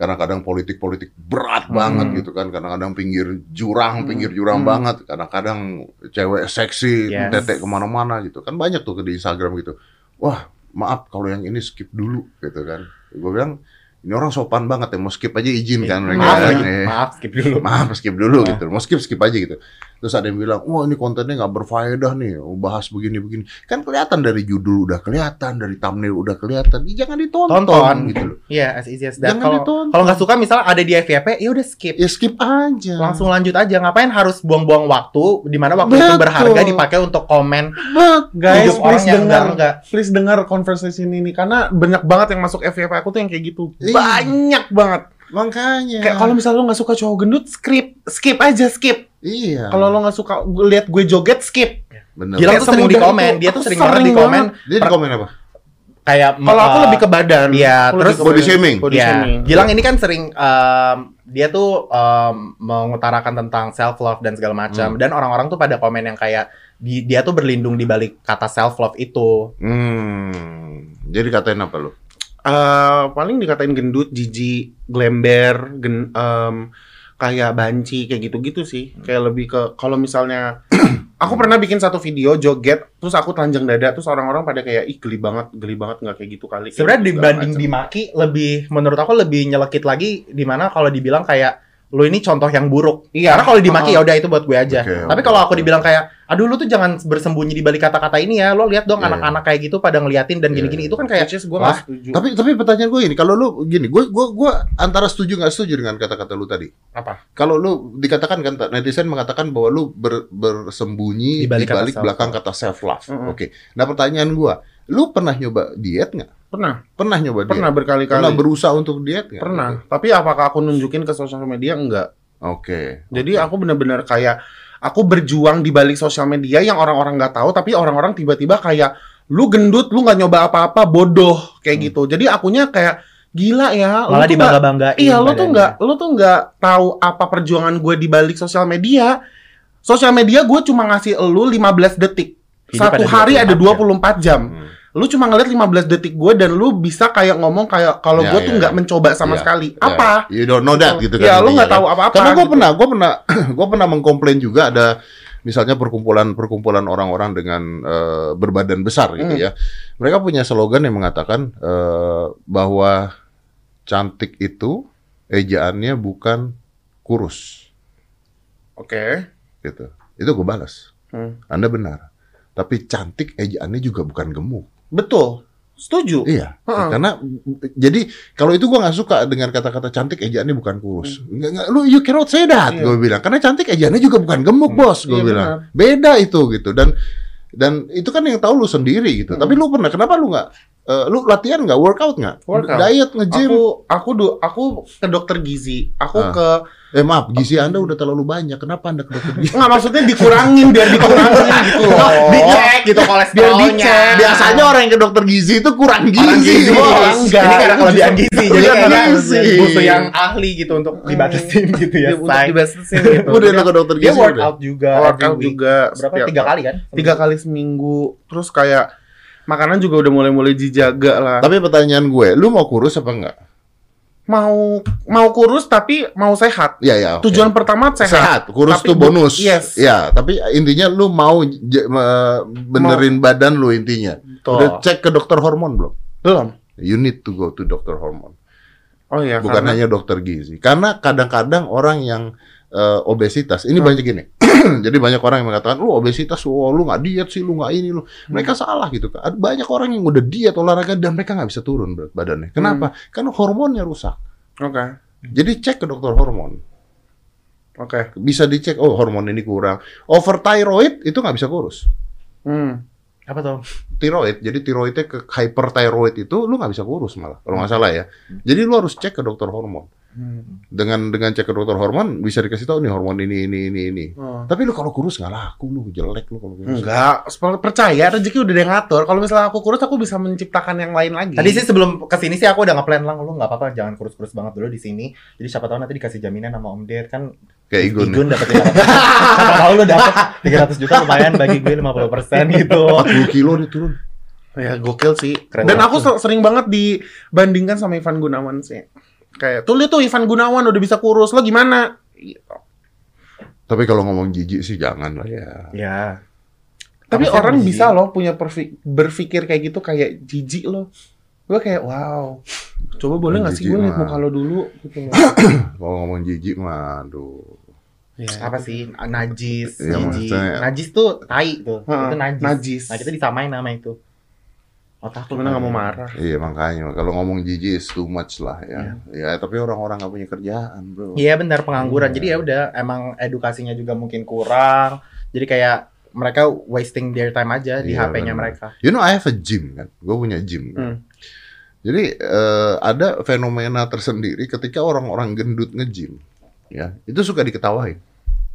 Kadang-kadang politik-politik berat Hmm. banget gitu kan. Kadang-kadang pinggir jurang, pinggir jurang Hmm. banget. Kadang-kadang cewek seksi, Yes. tetek ke mana-mana gitu. Kan banyak tuh di Instagram gitu. Wah, maaf kalau yang ini skip dulu gitu kan. Gue bilang, ini orang sopan banget ya. Mau skip aja izin kan. mereka maaf, kan. lagi. Eh, maaf, skip dulu. maaf skip dulu Nah. gitu mau skip skip aja gitu terus ada yang bilang wah ini kontennya nggak berfaedah nih oh, bahas begini begini kan kelihatan dari judul udah kelihatan dari thumbnail udah kelihatan Ih, jangan ditonton Tonton. gitu loh Iya, as easy as that. jangan Kalau ditonton kalau nggak suka misalnya ada di FYP, ya udah skip. ya skip aja Langsung lanjut aja. Ngapain harus buang-buang waktu di mana waktu itu Betul. berharga dipakai untuk komen Bet- Guys, please dengar. enggak Please dengar conversation ini karena banyak banget yang masuk FYP aku tuh yang kayak gitu. Iya. Banyak banget. makanya Kayak kalau misalnya lo nggak suka cowok gendut, skip, skip aja, skip. Iya. Kalau lo nggak suka lihat gue joget, skip. bener. Gilang Kayak tuh sering di komen, dia tuh sering banget sering di komen dia di komen apa? Kayak Kalau aku eh, lebih ke badan. iya, terus body shaming. Body Iya, shaming. Gilang ini kan sering dia tuh em, mengutarakan tentang self love dan segala macam. Hmm. dan orang-orang tuh pada komen yang kayak di, dia tuh berlindung di balik kata self love itu. hmm. Jadi katain apa lu? Eh, paling dikatain gendut, jijik, glember, gen, em, kayak banci, kayak gitu-gitu sih. Kayak lebih ke kalau misalnya aku pernah bikin satu video joget, terus aku telanjang dada, terus orang-orang pada kayak ih geli banget, geli banget nggak kayak gitu kali. Sebenarnya Kayak dibanding macam. dimaki lebih menurut aku lebih nyelekit lagi di mana kalau dibilang kayak lu ini contoh yang buruk. Iya. Karena kalau dimaki Uh-uh. ya udah itu buat gue aja. Oke, Tapi kalau aku dibilang kayak aduh lu tuh jangan bersembunyi di balik kata-kata ini ya. Lo lihat dong Iya. anak-anak kayak gitu pada ngeliatin dan Iya. gini-gini itu kan kayak gue setuju. tapi tapi pertanyaan gue ini kalau lu gini gue gue gue antara setuju nggak setuju dengan kata-kata lu tadi apa? kalau lu dikatakan kan netizen mengatakan bahwa lu ber- bersembunyi Di di balik balik, self belakang kata self love. Mm-mm. Oke. Nah pertanyaan gua, lu pernah nyoba diet nggak? Pernah, Pernah nyoba diet? pernah berkali-kali. Pernah berusaha untuk diet nggak? Pernah. Tapi apakah aku nunjukin ke sosial media? Enggak. Oke. Jadi aku bener-bener kayak aku berjuang di balik sosial media yang orang-orang nggak tahu, tapi orang-orang tiba-tiba kayak lu gendut, lu nggak nyoba apa-apa, bodoh kayak Hmm. gitu. Jadi akunya kayak gila ya. malah tuh nggak- dibangga-banggain. Iya, lu tuh nggak, lu tuh nggak tahu apa perjuangan gue di balik sosial media. Sosial media gue cuma ngasih lu 15 detik. Hidup Satu ada hari ada 24 24 jam. Hmm. Lu cuma ngeliat 15 detik gue dan lu bisa kayak ngomong kayak kalau Ya, gue ya, tuh nggak ya. mencoba sama Ya, sekali. Ya, Apa? You don't know that gitu kan. Ya, lu nggak kan. tahu apa-apa. Karena gue gitu. pernah, gue pernah, gue pernah mengkomplain juga ada misalnya perkumpulan-perkumpulan orang-orang dengan eh, berbadan besar gitu Hmm. ya. Mereka punya slogan yang mengatakan eh, bahwa cantik itu ejaannya bukan kurus Oke. gitu. Itu gue balas. Hmm. Anda benar. Tapi cantik ejaannya juga bukan gemuk. Betul. Setuju. Iya, Heeh. karena jadi kalau itu gua nggak suka dengan kata-kata cantik ejaannya bukan kurus. Nggak, lu you cannot say that, Hmm. Iya. gue bilang. Karena cantik ejaannya juga bukan gemuk, bos, gue Iya, bilang. Beda itu gitu. Dan dan itu kan yang tahu lu sendiri gitu. Hmm. Tapi lu pernah kenapa lu nggak eh, lu latihan nggak, workout nggak, Workout. diet, nge-gym? Aku aku du, aku ke dokter gizi. Aku Ah. ke Eh maaf, gizi Anda udah terlalu banyak. Kenapa Anda ke dokter gizi? Enggak maksudnya dikurangin biar dikurangin gitu loh. Dicek gitu kolesterolnya. Biar dicek. Biasanya orang yang ke dokter gizi itu kurang gizi, Orang gizi, bos. Orang enggak. Ini karena kelebihan gizi, jadi gizi. butuh yang ahli gitu untuk dibatasin gitu ya. Dia untuk dibatasin gitu. Udah ke dokter Dia gizi udah. workout juga. workout juga Berapa? setiap- Tiga kali kan? tiga kali seminggu terus kayak makanan juga udah mulai-mulai dijaga lah Tapi pertanyaan gue, lu mau kurus apa enggak? Mau mau kurus tapi mau sehat Iya, ya. oke. tujuan pertama sehat, sehat, kurus Tapi tuh bonus. yes. Ya, tapi intinya lu mau benerin badan lu intinya. Tuh. Udah cek ke dokter hormon belum? belum You need to go to dokter hormon. oh iya Bukan karena- hanya dokter gizi. Karena kadang-kadang orang yang eh, obesitas, ini Hmm. banyak gini. Jadi banyak orang yang mengatakan, lu obesitas, oh, lu nggak diet sih, lu nggak ini, lu. Hmm. Mereka salah gitu. kan. Ada banyak orang yang udah diet olahraga dan mereka nggak bisa turun berat badannya. Kenapa? Hmm. Karena hormonnya rusak. oke Jadi cek ke dokter hormon. oke Bisa dicek, oh hormon ini kurang. Overthyroid itu nggak bisa kurus. hmm. Apa tuh? tiroid. Jadi tiroidnya ke hyperthyroid itu lu nggak bisa kurus malah kalau nggak salah ya. Jadi lu harus cek ke dokter hormon. Hmm. Dengan dengan cek ke dokter hormon bisa dikasih tahu nih hormon ini ini ini ini. Oh. Tapi lu kalau kurus nggak laku lu jelek lu kalau kurus. Enggak, percaya rezeki udah ada yang ngatur. Kalau misalnya aku kurus, aku bisa menciptakan yang lain lagi. Tadi sih sebelum ke sini sih aku udah nge-plan lang lu nggak apa-apa jangan kurus-kurus banget dulu di sini. Jadi siapa tahu nanti dikasih jaminan sama Om Ded kan Kayak Igun. Igun dapat 500. siapa tahu lu dapat 300 juta lumayan bagi gue 50% gitu. 40 kilo dia turun. ya gokil sih. Keren Dan aku ser- sering banget dibandingkan sama Ivan Gunawan sih. Kayak tuh lihat tuh Ivan Gunawan udah bisa kurus, lo gimana? Gitu. Tapi kalau ngomong jijik sih jangan lah ya. Ya. Tapi orang bisa loh punya berpikir kayak gitu kayak jijik loh. Gue kayak wow. Coba boleh nggak sih gue liat mah. muka lo dulu gitu loh. Kalau ngomong jijik mah aduh. Ya. Apa sih najis, Iya, jijik. maksudnya- Najis tuh tai tuh. Heeh, itu najis. najis. Nah, kita disamain nama itu. Otak lu Gimana nggak mau marah? Iya makanya kalau ngomong jijik is too much lah ya. Ya tapi orang-orang nggak punya kerjaan, Bro. Iya benar pengangguran. Iya. Jadi ya udah emang edukasinya juga mungkin kurang. Jadi kayak mereka wasting their time aja di Iya, HP-nya mereka. You know I have a gym kan. Gue punya gym. Kan? Hmm. Jadi eh, ada fenomena tersendiri ketika orang-orang gendut nge-gym. Ya, itu suka diketawain,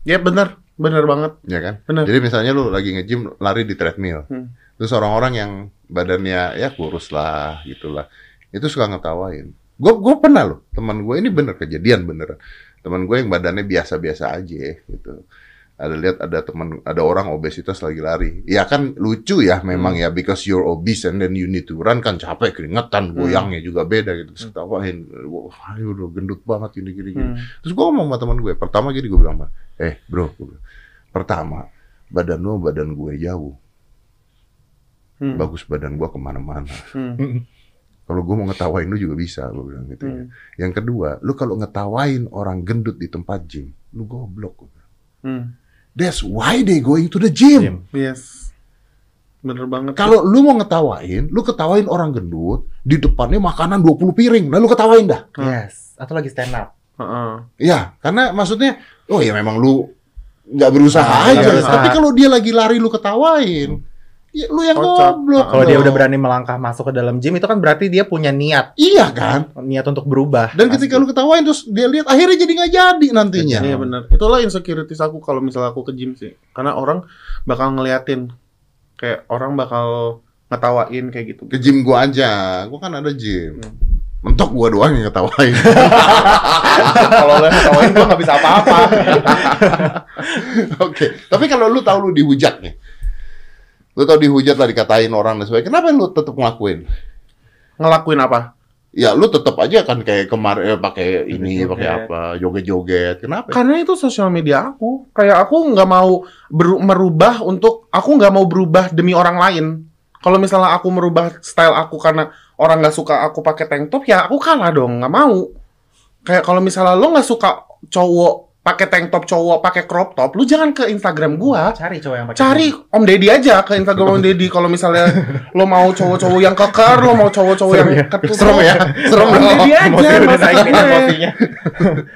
Ya bener, bener banget. ya kan? Bener. Jadi misalnya lu lagi nge-gym lari di treadmill. Hmm. Terus orang-orang yang badannya ya kurus lah gitulah. Itu suka ngetawain. Gue gue pernah loh, teman gue ini bener kejadian beneran. Teman gue yang badannya biasa-biasa aja gitu. Ada lihat ada teman ada orang obesitas lagi lari. Ya kan lucu ya memang ya because you're obese and then you need to run kan capek keringetan goyangnya juga beda gitu. Terus ketawain, wah udah gendut banget ini gini gini. Hmm. Terus gue ngomong sama teman gue, pertama gini gue bilang, eh bro, bilang, pertama badan lu sama badan gue jauh, Hmm. bagus badan gue ke mana-mana. Hmm. Kalau gue mau ngetawain lu juga bisa, gue bilang gitu ya. Hmm. Yang kedua, lu kalau ngetawain orang gendut di tempat gym, lu goblok. gua bilang. Hmm. That's why they going to the gym. Gym. Yes. Bener banget. Kalau lu mau ngetawain, lu ketawain orang gendut, di depannya makanan 20 piring, lalu ketawain dah. Hmm. Yes. Atau lagi stand up. Heeh. Ya, karena maksudnya, oh ya memang lu nggak berusaha Ah, aja. berusaha. Tapi kalau dia lagi lari lu ketawain, ya lu yang Kocak. goblok. Kalau dia udah berani melangkah masuk ke dalam gym itu kan berarti dia punya niat, Iya kan? niat untuk berubah. Dan ketika lu ketawain terus dia lihat akhirnya jadi nggak jadi nantinya. Iya benar. Itulah insecurities aku kalau misalnya aku ke gym sih. Karena orang bakal ngeliatin kayak orang bakal ngetawain kayak gitu. Ke gym gua aja, gua kan ada gym. Hmm. Mentok gua doang yang ngetawain. Kalau lo ngetawain gue nggak bisa apa-apa. Oke, tapi kalau lu tahu lu dihujat nih. Lu tahu dihujat lah dikatain orang dan sebagainya. Kenapa lu tetap ngelakuin? Ngelakuin apa? ya lu tetap aja kan kayak kemarin eh, pakai ini, pakai apa, joget-joget. Kenapa? Karena itu sosial media aku. Kayak aku nggak mau merubah untuk aku nggak mau berubah demi orang lain. Kalau misalnya aku merubah style aku karena orang nggak suka aku pakai tank top, ya aku kalah dong, nggak mau. Kayak kalau misalnya lo nggak suka cowok pakai tank top, cowok pakai crop top, lu jangan ke Instagram gua. Cari cowok yang pakai Cari Om Deddy aja ke Instagram Om Deddy kalau misalnya lo mau cowok-cowok yang keker, lo mau cowok-cowok yang ketutup. Serem ya, serem Om Deddy aja, gue. emosinya.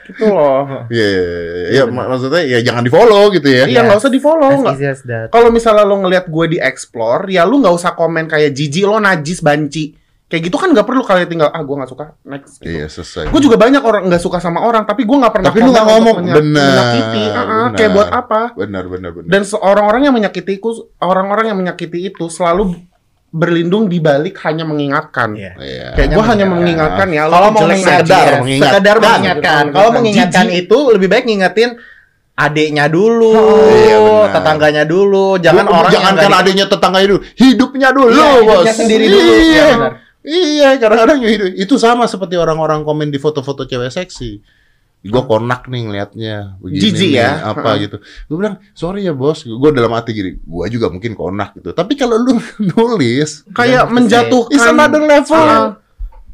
Gitu loh. Iya, iya, iya. Iya, mak- maksudnya ya jangan di follow gitu ya. Iya, nggak usah di follow. As nggak- easy as that. Kalau misalnya lo ngelihat gue di explore, ya lu nggak usah komen kayak jijik lo najis banci. Kayak gitu kan nggak perlu kalian tinggal ah gue nggak suka next. Gitu. Iya, selesai. Gue juga banyak orang nggak suka sama orang, tapi gue nggak pernah. Tapi lu nggak ngomong. menya- Benar, menyakiti. Ah, ah, benar. Kayak buat apa? Benar, benar, benar. Dan orang-orang yang menyakitiku, orang-orang yang menyakiti itu selalu berlindung di balik hanya mengingatkan. Iya. Iya. Kayak gue hanya mengingatkan. ya. lo Kalau mau jelek mengingatkan, sekedar aja. mengingatkan. sekedar mengingatkan. Betul, Kalau mengingatkan itu lebih baik ngingetin adiknya dulu, Iya, benar. tetangganya dulu, jangan Bu- orang jangan yang kan nggak di- adanya tetangganya dulu, hidupnya dulu, Iya, bos. hidupnya sendiri dulu. Iya. Iya, benar. Iya, kadang-kadang hidup. Itu sama seperti orang-orang komen di foto-foto cewek seksi. Gue konak nih ngeliatnya begini nih, ya? apa gitu. Gue bilang sorry ya bos, gue dalam hati gini, gue juga mungkin konak gitu. Tapi kalau lu nulis, Kayak menjatuhkan. It's another level. Ah.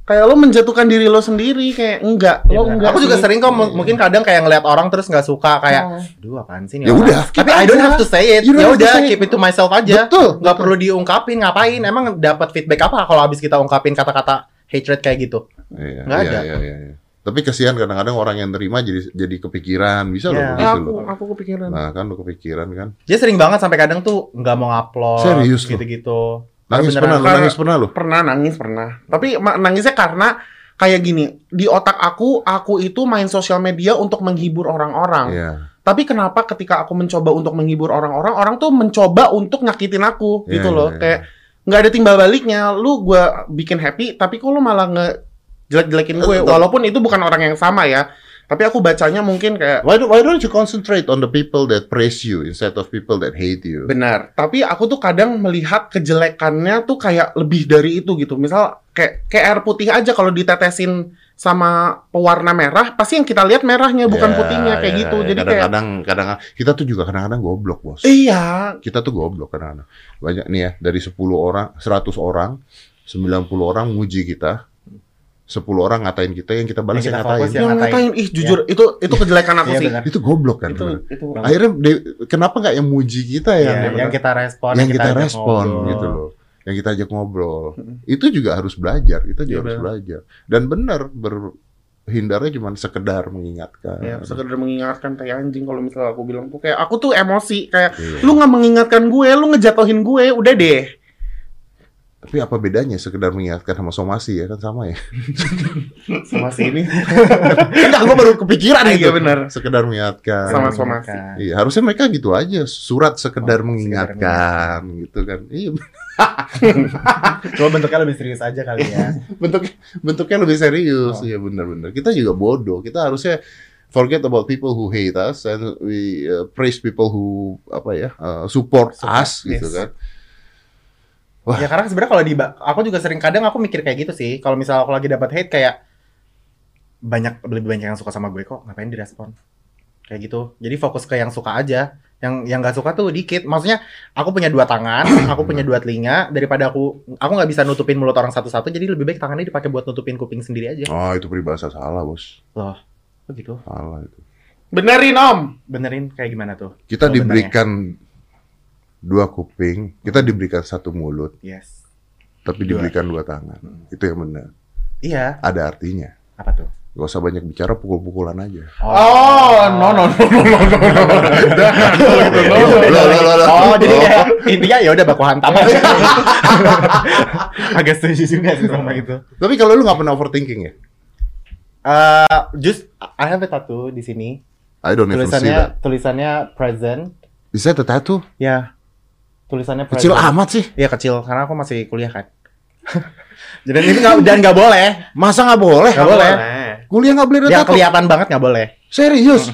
Kayak lo menjatuhkan diri lo sendiri kayak enggak Iya, lo benar. enggak Aku juga sering kok m- mungkin kadang kayak ngeliat orang terus nggak suka kayak Oh. aduh apaan sih Ya nih orang?" udah, Tapi I don't have to say it. Ya udah keep it to myself aja. Betul, Nggak perlu diungkapin ngapain? Emang dapat feedback apa kalau habis kita ungkapin kata-kata hatred kayak gitu? Iya, Nggak iya, ada. iya, iya, iya. Tapi kesian kadang-kadang orang yang terima jadi jadi kepikiran, bisa loh Iya. begitu aku loh. aku kepikiran Nah kan lu kepikiran kan. Dia sering banget sampai kadang tuh nggak mau ngupload Serius gitu-gitu. Nangis Beneran. pernah, Karena- nangis pernah lu? pernah nangis pernah tapi nangisnya karena kayak gini di otak aku aku itu main sosial media untuk menghibur orang-orang Iya. tapi kenapa ketika aku mencoba untuk menghibur orang-orang orang tuh mencoba untuk nyakitin aku Iya, gitu loh iya. kayak nggak ada timbal baliknya lu gua bikin happy tapi kok lu malah nge jelek-jelekin gue Betul. walaupun itu bukan orang yang sama ya tapi aku bacanya mungkin kayak Why, do- why don't you concentrate on the people that praise you instead of people that hate you? Benar, tapi aku tuh kadang melihat kejelekannya tuh kayak lebih dari itu gitu. Misal kayak kayak air putih aja kalau ditetesin sama pewarna merah, pasti yang kita lihat merahnya bukan Ya, putihnya kayak ya, gitu. ya. Jadi kayak kadang-kadang kadang kita tuh juga kadang-kadang goblok, Bos. iya, Kita tuh goblok kadang-kadang. Banyak nih ya, dari 10 orang, 100 orang, 90 orang muji kita. 10 orang ngatain kita yang kita balas Yang yang kita ngatain. fokus ya. yang ngatain. ngatain ih jujur itu itu kejelekan aku Iya, sih. benar. Itu goblok kan. Itu itu Akhirnya de- kenapa nggak yang muji kita Iya, yang yang kita respon, yang kita ajak respon ngobrol. gitu loh. Yang kita ajak ngobrol. Mm-mm. Itu juga harus belajar, kita juga Iya, harus benar. belajar. Dan benar berhindarnya cuma sekedar mengingatkan. ya sekedar mengingatkan kayak anjing kalau misalnya aku bilang tuh kayak aku tuh emosi kayak Iya. lu nggak mengingatkan gue, lu ngejatohin gue, udah deh. Tapi apa bedanya sekedar mengingatkan sama somasi ya kan sama ya? Sama sini Enggak, gue baru kepikiran Iya, itu. benar. Sekedar mengingatkan. Sama somasi. Iya, harusnya mereka gitu aja, surat sekedar Oh, mengingatkan gitu kan. Iya, Coba bentuknya lebih serius aja kali ya. bentuk bentuknya lebih serius. Oh. Iya benar-benar. Kita juga bodoh. Kita harusnya forget about people who hate us and we uh, praise people who apa ya uh, support, Support, us gitu yes. kan. Wah. Ya karena sebenarnya kalau di aku juga sering kadang aku mikir kayak gitu sih. Kalau misal aku lagi dapat hate kayak banyak lebih banyak yang suka sama gue kok, ngapain direspon? Kayak gitu. Jadi fokus ke yang suka aja. Yang yang nggak suka tuh dikit. Maksudnya aku punya dua tangan, aku punya dua telinga daripada aku aku nggak bisa nutupin mulut orang satu-satu. Jadi lebih baik tangannya dipakai buat nutupin kuping sendiri aja. Oh, itu peribahasa salah, Bos. Loh, begitu. Salah itu. Benerin om. Benerin kayak gimana tuh? Kita benernya. diberikan dua kuping, kita diberikan satu mulut, Yes. tapi Dua. diberikan dua tangan. Itu yang benar. Iya. Ada artinya. Apa tuh? Gak usah banyak bicara, pukul-pukulan aja. Oh, no no no no no no. Gitu. no, no, no. Loh, loh, loh, loh. Oh, jadi kayak intinya ya udah baku hantam aja. Agak setuju juga sih sama itu. Tapi kalau lu nggak pernah overthinking ya? Eh, just I have a tattoo di sini. I don't even see that. Tulisannya tulisannya present. Is that a tattoo? Ya. Tulisannya present. Kecil amat sih. Iya kecil karena aku masih kuliah kan. Jadi ini nggak dan nggak boleh. Masa nggak boleh? Nggak boleh. Kuliah nggak boleh Ya kelihatan banget nggak boleh. Serius?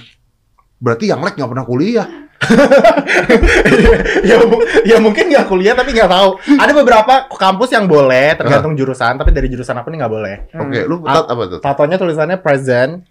Berarti yang lek nggak pernah kuliah. ya, ya mungkin nggak kuliah tapi nggak tahu. Ada beberapa kampus yang boleh tergantung jurusan, tapi dari jurusan aku nih nggak boleh. Oke, lu Ah. tat apa tuh? Tatonya tulisannya present.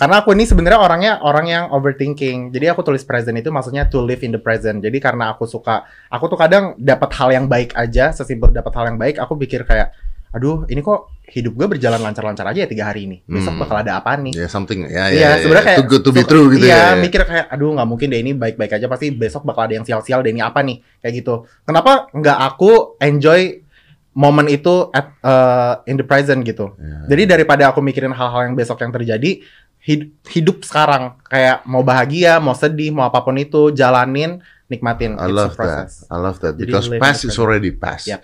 Karena aku ini sebenarnya orangnya orang yang overthinking. Jadi aku tulis present itu maksudnya to live in the present. Jadi karena aku suka, aku tuh kadang dapat hal yang baik aja, sesimpel dapat hal yang baik, aku pikir kayak, aduh ini kok hidup gue berjalan lancar-lancar aja ya tiga hari ini. Besok Hmm. bakal ada apa nih? Ya something ya Iya, ya. sebenarnya kayak too good to be true gitu iya, ya. mikir kayak aduh nggak mungkin deh ini baik-baik aja pasti besok bakal ada yang sial-sial deh ini apa nih kayak gitu. Kenapa nggak aku enjoy momen itu at uh, in the present gitu. Ya. Jadi daripada aku mikirin hal-hal yang besok yang terjadi, hid- hidup sekarang kayak mau bahagia, mau sedih, mau apa pun itu jalanin, nikmatin. I love that. I love that because in past is already past. Yep.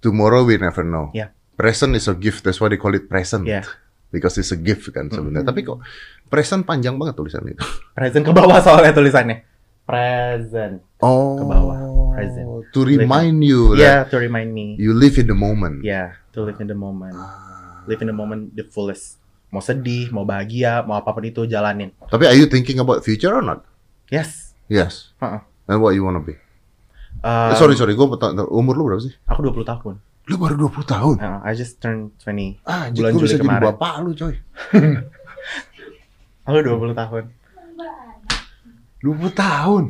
Tomorrow we never know. Yeah. Present is a gift. That's why they call it present. Yeah. Because it's a gift kan sebenarnya. Tapi kok present panjang banget tulisan itu. Present ke bawah soalnya tulisannya. Present. Oh. Ke bawah. Present. To remind you Yeah, that to remind me. you live in the moment. Yeah, to live in the moment. Ah. Live in the moment the fullest. Mau sedih, mau bahagia, mau apa pun itu jalanin. Tapi are you thinking about future or not? Yes. Yes. Heeh. And what you wanna be? Um, Eh, sorry sorry, gue umur lu berapa sih? Aku 20 tahun. Lu baru 20 tahun. Uh, I just turned 20. Ah, Bulan Juli bisa jadi kemarin. bapak lu coy. Aku 20 tahun. 20 tahun.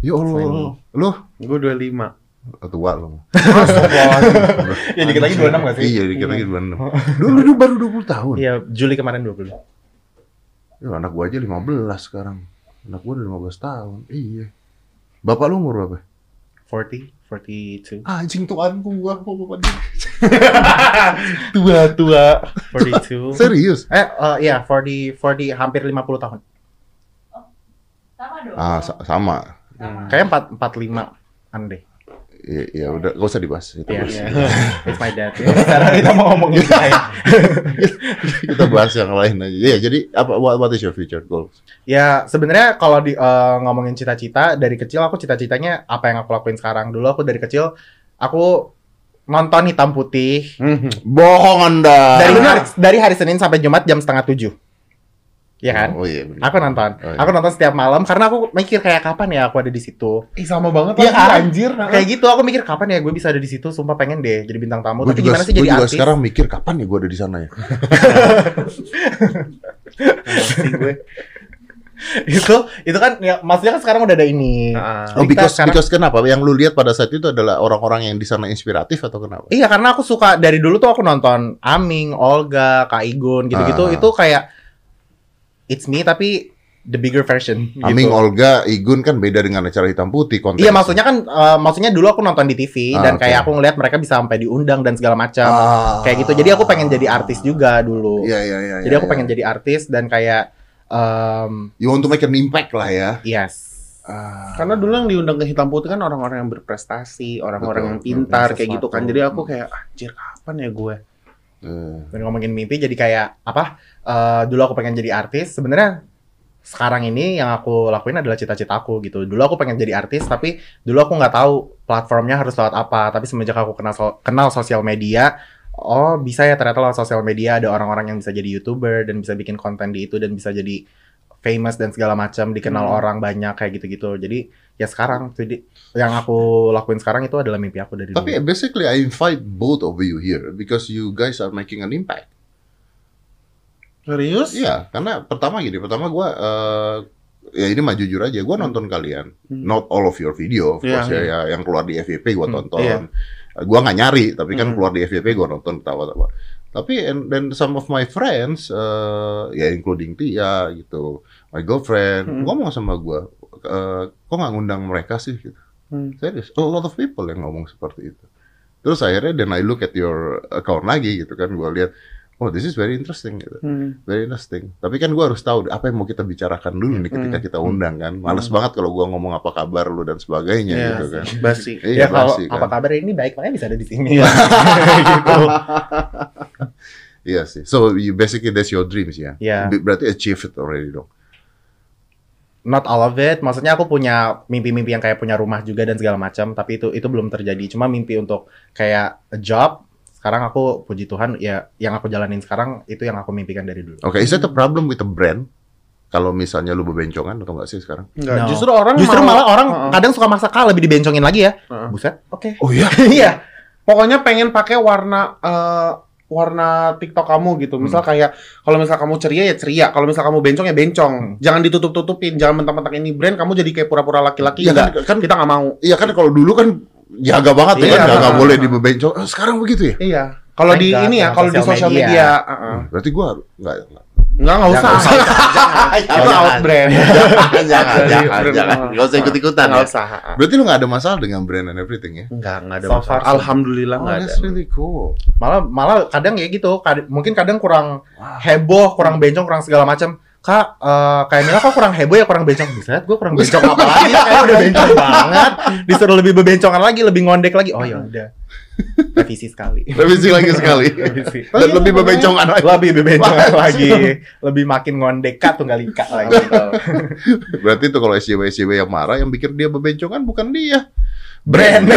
Ya Allah. Lu Gue 25. Oh, tua lu. ya dikit lagi 26 gak sih? Iya, dikit lagi 26. Dulu lu baru 20 tahun. Iya, Juli kemarin 20. Ya, anak gua aja 15 sekarang. Anak gua udah 15 tahun. Iya. Bapak lu umur berapa? 40, 42. Anjing tuan gua kok bapak dia. Tua-tua. 42. Serius? eh, uh, iya, 40, 40, hampir 50 tahun. Sama dong. Ah, sa- sama. Kayaknya 4, 45 an deh. Ya, ya udah, gak usah dibahas. Itu Iya. bahas. It's my dad. Sekarang kita mau ngomongin saya. Kita bahas yang lain aja. Iya, jadi apa what, what is your future goals? Ya sebenarnya kalau di eh, ngomongin cita-cita dari kecil aku cita-citanya apa yang aku lakuin sekarang. Dulu aku dari kecil aku nonton hitam putih Bohong Anda. dari hari, dari hari Senin sampai Jumat jam setengah tujuh. Ya kan? Oh iya. bener. Aku nonton. Oh, iya. Aku nonton setiap malam karena aku mikir kayak kapan ya aku ada di situ. Ih sama banget Iya lagi, kan? anjir. Kayak gitu aku mikir kapan ya gue bisa ada di situ. Sumpah pengen deh jadi bintang tamu. Gue Tapi juga, gimana sih gua jadi juga artis? sekarang mikir kapan ya gue ada di sana ya. Itu itu kan ya maksudnya kan sekarang udah ada ini. Ah. Oh, because, sekarang- because kenapa? Yang lu lihat pada saat itu adalah orang-orang yang di sana inspiratif atau kenapa? Iya karena aku suka dari dulu tuh aku nonton Aming, Olga, Kak Igun gitu-gitu Ah. itu kayak it's me tapi the bigger version. Aming, gitu. Olga, Igun kan beda dengan acara hitam putih konten. Iya maksudnya kan eh, maksudnya dulu aku nonton di TV Ah, dan oke. kayak aku ngeliat mereka bisa sampai diundang dan segala macam Ah. kayak gitu. Jadi aku pengen jadi artis juga dulu. Iya iya iya. Jadi iya, aku iya. pengen jadi artis dan kayak em, You want to make an impact lah ya. yes. Ah. Karena dulu yang diundang ke hitam putih kan orang-orang yang berprestasi, orang-orang yang pintar betul. kayak gitu kan. Jadi aku kayak anjir kapan ya gue? Eh, Dan ngomongin mimpi jadi kayak apa? Eh, dulu aku pengen jadi artis. Sebenarnya sekarang ini yang aku lakuin adalah cita-cita aku gitu. Dulu aku pengen jadi artis, tapi dulu aku nggak tahu platformnya harus lewat apa. Tapi semenjak aku kenal so- kenal sosial media, oh bisa ya ternyata lewat sosial media ada orang-orang yang bisa jadi youtuber dan bisa bikin konten di itu dan bisa jadi famous dan segala macam dikenal Hmm. orang banyak kayak gitu-gitu. Jadi ya sekarang jadi yang aku lakuin sekarang itu adalah mimpi aku dari Tapi dulu. basically I invite both of you here because you guys are making an impact. Serius? Iya, karena pertama gini, pertama gua eh, ya ini mah jujur aja, gua nonton kalian, Hmm. not all of your video, of Iya, course ya, ya, yang keluar di FYP gua Hmm, tonton. iya. Gua nggak nyari, tapi kan Hmm. keluar di FYP gua nonton tawa-tawa. Tapi and then some of my friends, eh, ya including Tia gitu, my girlfriend, Hmm. ngomong sama gua, eh, kok nggak ngundang mereka sih? Gitu. Hmm. Serius, a lot of people yang ngomong seperti itu. Terus akhirnya then I look at your account lagi gitu kan, gua lihat, oh this is very interesting gitu. Hmm. Very interesting. Tapi kan gua harus tahu apa yang mau kita bicarakan dulu nih ketika Hmm. kita undang kan. Males banget kalau gua ngomong apa kabar lu dan sebagainya Iya, gitu kan. Basi. Iya, ya kalau basi kan. apa kabar ini baik makanya bisa ada di sini. gitu. Iya sih. So you basically that's your dreams ya. Iya. Ber- Berarti achieve it already dong. Not all of it. Maksudnya aku punya mimpi-mimpi yang kayak punya rumah juga dan segala macam, tapi itu itu belum terjadi. Cuma mimpi untuk kayak a job. Sekarang aku puji Tuhan ya yang aku jalanin sekarang itu yang aku mimpikan dari dulu. Oke, is that a problem with the brand? Kalau misalnya lu bebencongan atau enggak sih sekarang? Enggak, No. justru orang Justru mau- malah orang Heeh. kadang suka maksa kah lebih dibencongin lagi ya. Heeh. Buset. Oke. Oh iya. Iya. pokoknya pengen pakai warna eh, warna TikTok kamu gitu. Misal kayak kalau misal kamu ceria ya ceria, kalau misal kamu bencong ya bencong. Jangan ditutup-tutupin, jangan mentang-mentang ini brand kamu jadi kayak pura-pura laki-laki. Iya kan, kan kita nggak mau. Iya kan kalau dulu kan jaga banget ya Iya, kan, nggak nggak boleh dibebencong. Oh, sekarang begitu ya? Iya. Kalau di ini ya, kalau di sosial media. media, heeh. Berarti gua harus enggak enggak. Enggak, enggak usah. Itu out brand. jangan, jangan, jangan, brand, jangan. heeh. Nggak usah ikut-ikutan Enggak ya. usah. Berarti lu nggak ada masalah dengan brand and everything ya? Enggak, enggak ada So masalah. Alhamdulillah Oh, enggak ada. that's really cool. Malah malah kadang ya gitu. mungkin kadang kurang heboh, kurang bencong, kurang segala macam. Kak, eh, kayak Mila kok kurang heboh ya kurang bencong. Buset, gue kurang bencong apa lagi? Kayak udah bencong banget. Disuruh lebih bebencongan lagi, lebih ngondek lagi. Oh ya udah. Revisi sekali. Revisi lagi sekali. Revisi. Dan lebih bebencongan lagi. lebih bebencongan lagi, lebih makin ngondek kak tunggal ika lagi. Berarti itu kalau SJW SJW yang marah yang pikir dia bebencongan bukan dia. Brand.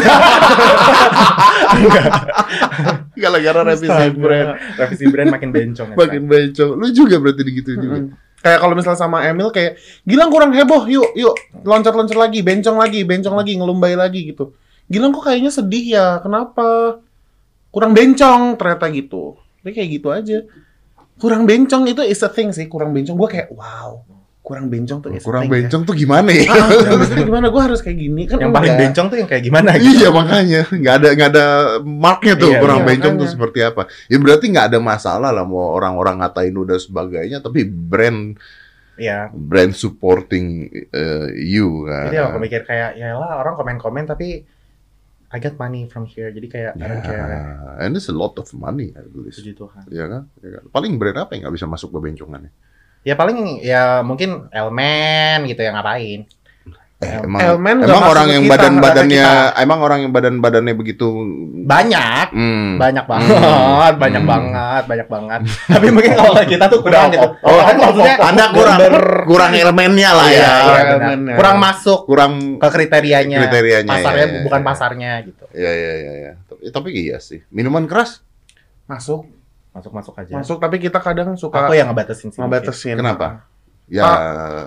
Gara-gara revisi brand. Revisi brand makin bencong. ya, Makin bencong. Lu juga berarti gitu juga. Kayak kalau misalnya sama Emil kayak Gilang kurang heboh, yuk, yuk, loncat-loncat lagi, bencong lagi, bencong lagi, ngelumbai lagi gitu. Gilang kok kayaknya sedih ya, kenapa? Kurang bencong ternyata gitu. Jadi kayak gitu aja. Kurang bencong itu is a thing sih, kurang bencong. Gue kayak wow, kurang bencong tuh is a Kurang ya. bencong tuh gimana ya? Ah, kurang bencong tuh gimana? Gue harus kayak gini kan? Yang paling enggak. bencong tuh yang kayak gimana gitu. Iya makanya nggak ada nggak ada marknya tuh Iya, kurang iya, bencong tuh makanya. seperti apa. Ya berarti nggak ada masalah lah mau orang-orang ngatain lu dan sebagainya, tapi brand Iya. brand supporting uh, you kan. Jadi aku mikir kayak ya lah orang komen-komen tapi I get money from here. Jadi kayak I don't care. Ya, and it's a lot of money at least. Puji Tuhan. Ya kan? Ya kan? Paling brand apa yang nggak bisa masuk ke bencongannya? Ya paling ya mungkin Elmen gitu yang ngapain. Eh, emang nggak emang orang yang kita, badan-badannya emang orang yang badan-badannya begitu Banyak. hmm. Banyak banget, banyak Hmm. banget, banyak banget. Tapi mungkin kalau kita tuh kurang gitu. Oh, kan maksudnya Anda kurang kurang elemennya lah Iya, ya. iya, benar. elemennya. kurang masuk Kurang ke kriterianya. Kriterianya, Pasarnya ya, ya, bukan ya. pasarnya gitu. ya ya ya ya. Tapi, tapi iya sih. Minuman keras Masuk, Masuk-masuk aja. masuk. Tapi kita kadang suka Aku yang ngebatasin sih. mungkin. ngebatasin. Kenapa? ya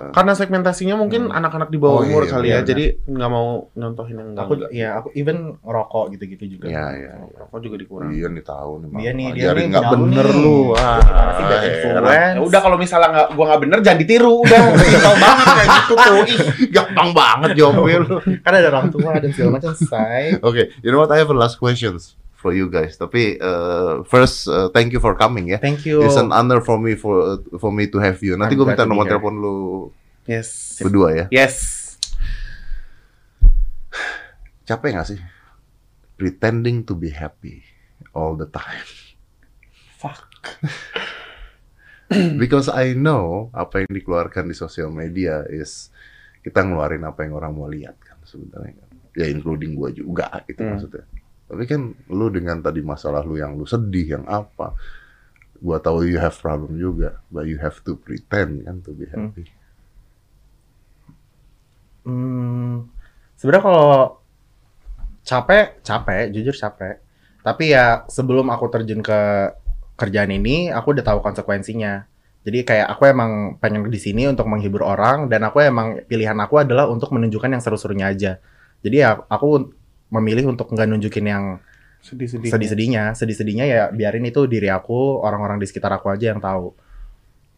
Karena segmentasinya mungkin Hmm. anak-anak di bawah Oh, umur iya, kali iya, ya, jadi nggak mau nyontohin yang enggak. Aku ya aku even ngerokok gitu-gitu juga. ya ya. Rokok juga dikurangi. Iya nih tahu nih. Dia nih, dia nih nggak bener nih. lu. Wah, Gimana sih, influence? Ya udah kalau misalnya nggak gua nggak bener jangan ditiru udah simpel banget kayak gitu tuh. Ih, Gampang banget jawabnya lu. Kan ada orang tua dan segala macam, say. Oke, you know what? I have a last questions for you guys. Tapi uh, first, uh, thank you for coming ya. Thank you. It's an honor for me for for me to have you. Nanti gue minta nomor telepon lu yes. berdua ya. Yes. Capek gak sih? Pretending to be happy all the time. Fuck. Because I know apa yang dikeluarkan di sosial media is kita ngeluarin apa yang orang mau lihat kan sebenarnya kan. Ya including gua juga gitu Hmm. maksudnya. Tapi kan lu dengan tadi masalah lu yang lu sedih yang apa. Gua tahu you have problem juga, but you have to pretend kan to be happy. Hmm, sebenarnya kalau capek, capek, jujur capek. Tapi ya sebelum aku terjun ke kerjaan ini, aku udah tahu konsekuensinya. Jadi kayak aku emang pengen di sini untuk menghibur orang dan aku emang pilihan aku adalah untuk menunjukkan yang seru-serunya aja. Jadi ya aku memilih untuk nggak nunjukin yang Sedih-sedih. sedih-sedihnya, sedih-sedihnya ya biarin itu diri aku, orang-orang di sekitar aku aja yang tahu.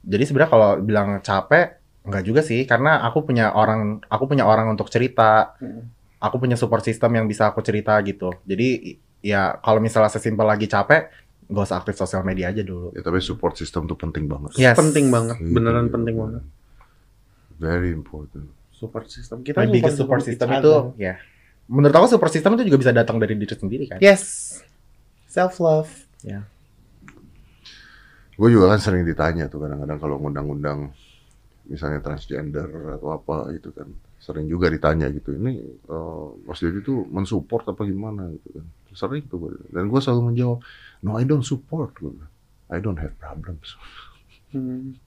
Jadi sebenarnya kalau bilang capek, enggak juga sih, karena aku punya orang, aku punya orang untuk cerita, Hmm. aku punya support system yang bisa aku cerita gitu. Jadi ya kalau misalnya sesimpel lagi capek, gak usah aktif sosial media aja dulu. Ya tapi support system tuh penting banget. Yes. Penting banget, Gitu. beneran penting banget. Very important. Support system kita My biggest support system itu ya, menurut aku support system itu juga bisa datang dari diri sendiri kan. Yes. Self love. Gue juga kan sering ditanya tuh kadang-kadang kalau ngundang-undang misalnya transgender atau apa gitu kan sering juga ditanya gitu ini eh, Mas Dedi tuh mensupport apa gimana gitu kan sering tuh gua. dan gue selalu menjawab no I don't support bilang. I don't have problems Hmm.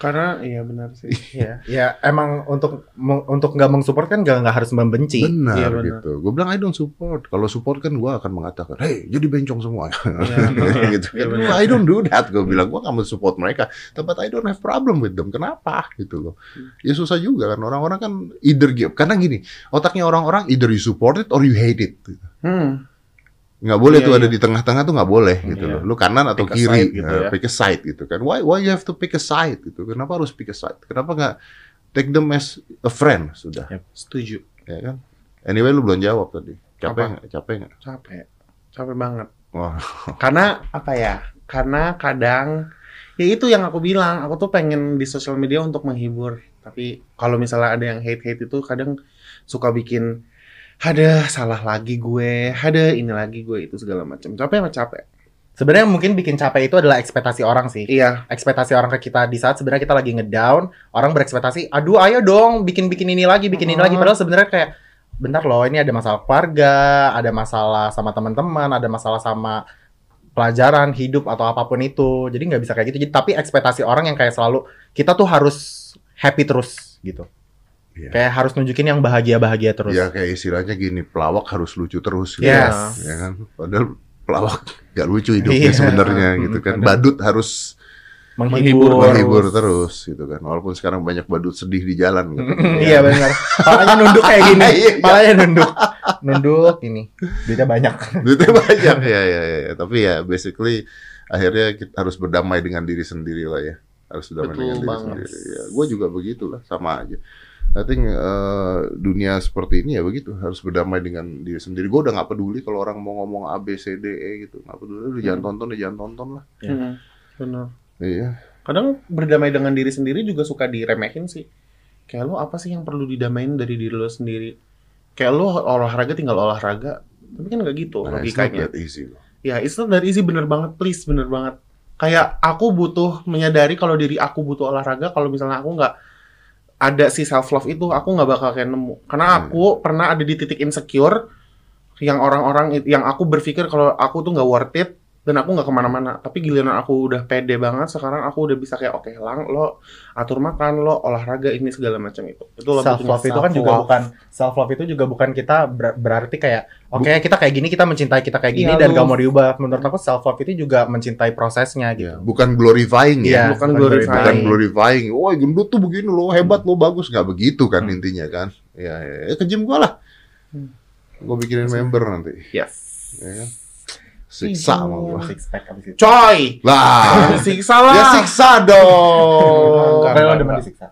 Karena iya benar sih. Iya, ya emang untuk untuk nggak mensupport kan nggak nggak harus membenci. Benar Iya, benar. gitu. Gue bilang I don't support. Kalau support kan gue akan mengatakan, hey jadi bencong semua. Iya. gitu. Benar. I don't do that. Gue bilang gue nggak mau support mereka. Tapi I don't have problem with them. Kenapa? Gitu loh. Ya susah juga kan. Orang-orang kan either give. Karena gini, otaknya orang-orang either you support it or you hate it. Gitu. Hmm. Nggak boleh Iya, tuh ada iya. di tengah-tengah tuh nggak boleh gitu Iya. loh. Lu kanan atau Pick kiri, side gitu eh, ya. pick a side gitu kan. Why why you have to pick a side gitu? Kenapa harus pick a side? Kenapa nggak take them as a friend sudah? Setuju. Ya kan? Anyway lu belum jawab tadi. Capek nggak? Capek nggak? Capek. Capek banget. Wah, Karena apa ya? Karena kadang ya itu yang aku bilang, aku tuh pengen di sosial media untuk menghibur. Tapi kalau misalnya ada yang hate-hate itu kadang suka bikin ada salah lagi gue, ada ini lagi gue itu segala macam. Capek mah capek. Sebenarnya mungkin bikin capek itu adalah ekspektasi orang sih. Iya, Ekspektasi orang ke kita di saat sebenarnya kita lagi ngedown, orang berekspektasi, aduh ayo dong bikin-bikin ini lagi, bikin ini Oh. lagi. Padahal sebenarnya kayak bentar loh, ini ada masalah keluarga, ada masalah sama teman-teman, ada masalah sama pelajaran, hidup atau apa pun itu. Jadi nggak bisa kayak gitu. Jadi tapi ekspektasi orang yang kayak selalu kita tuh harus happy terus gitu. Iya. Kayak harus nunjukin yang bahagia-bahagia terus. ya kayak istilahnya gini, pelawak harus lucu terus. Gitu. Yes. Ya kan? Padahal pelawak gak lucu hidupnya Iya. sebenarnya gitu kan. Badut harus Menghibur, menghibur terus gitu kan. Walaupun sekarang banyak badut sedih di jalan gitu. Iya benar. Palanya nunduk kayak gini. Iya. Palanya nunduk. Nunduk ini. Duitnya banyak. Duitnya banyak ya, ya ya ya. Tapi ya basically akhirnya kita harus berdamai dengan diri sendiri lah ya. Harus berdamai Betul dengan diri banget. sendiri. Ya, gue juga begitulah sama aja. I think eh, dunia seperti ini ya begitu harus berdamai dengan diri sendiri. Gue udah nggak peduli kalau orang mau ngomong A B C D E gitu, nggak peduli. Udah jangan tonton, ya jangan tonton lah. Iya. Hmm, benar. Iya. Kadang berdamai dengan diri sendiri juga suka diremehin sih. Kayak lo apa sih yang perlu didamain dari diri lo sendiri? Kayak lo olahraga tinggal olahraga. Tapi kan nggak gitu Nah, it's not logikanya. that easy loh. Ya, it's not that easy bener banget, please, bener banget. Kayak aku butuh menyadari kalau diri aku butuh olahraga, kalau misalnya aku nggak ada si self love itu, aku nggak bakal kayak nemu. Karena Hmm. aku pernah ada di titik insecure yang orang-orang yang aku berpikir kalau aku tuh nggak worth it dan aku nggak ke mana-mana. Tapi giliran aku udah pede banget, sekarang aku udah bisa kayak oke lang, lo atur makan, lo olahraga ini segala macam itu. Itu lo self love itu kan juga bukan self love itu juga bukan kita ber- berarti kayak oke kita kayak gini kita mencintai kita kayak gini Iya, dan lu- gak mau diubah menurut aku self love itu juga mencintai prosesnya Ya, gitu bukan glorifying ya. Iya, bukan Bukan glorifying. glorifying. Wah, gendut tuh begini lo, hebat lo, bagus nggak begitu kan Hmm. intinya kan? Ya, ya, ya ke gym gua lah. Gue bikinin member nanti. Yes. Ya kan? Siksa sama gua. abis itu Coy, Lah, siksa lah. ya siksa dong. Demen enggak. disiksa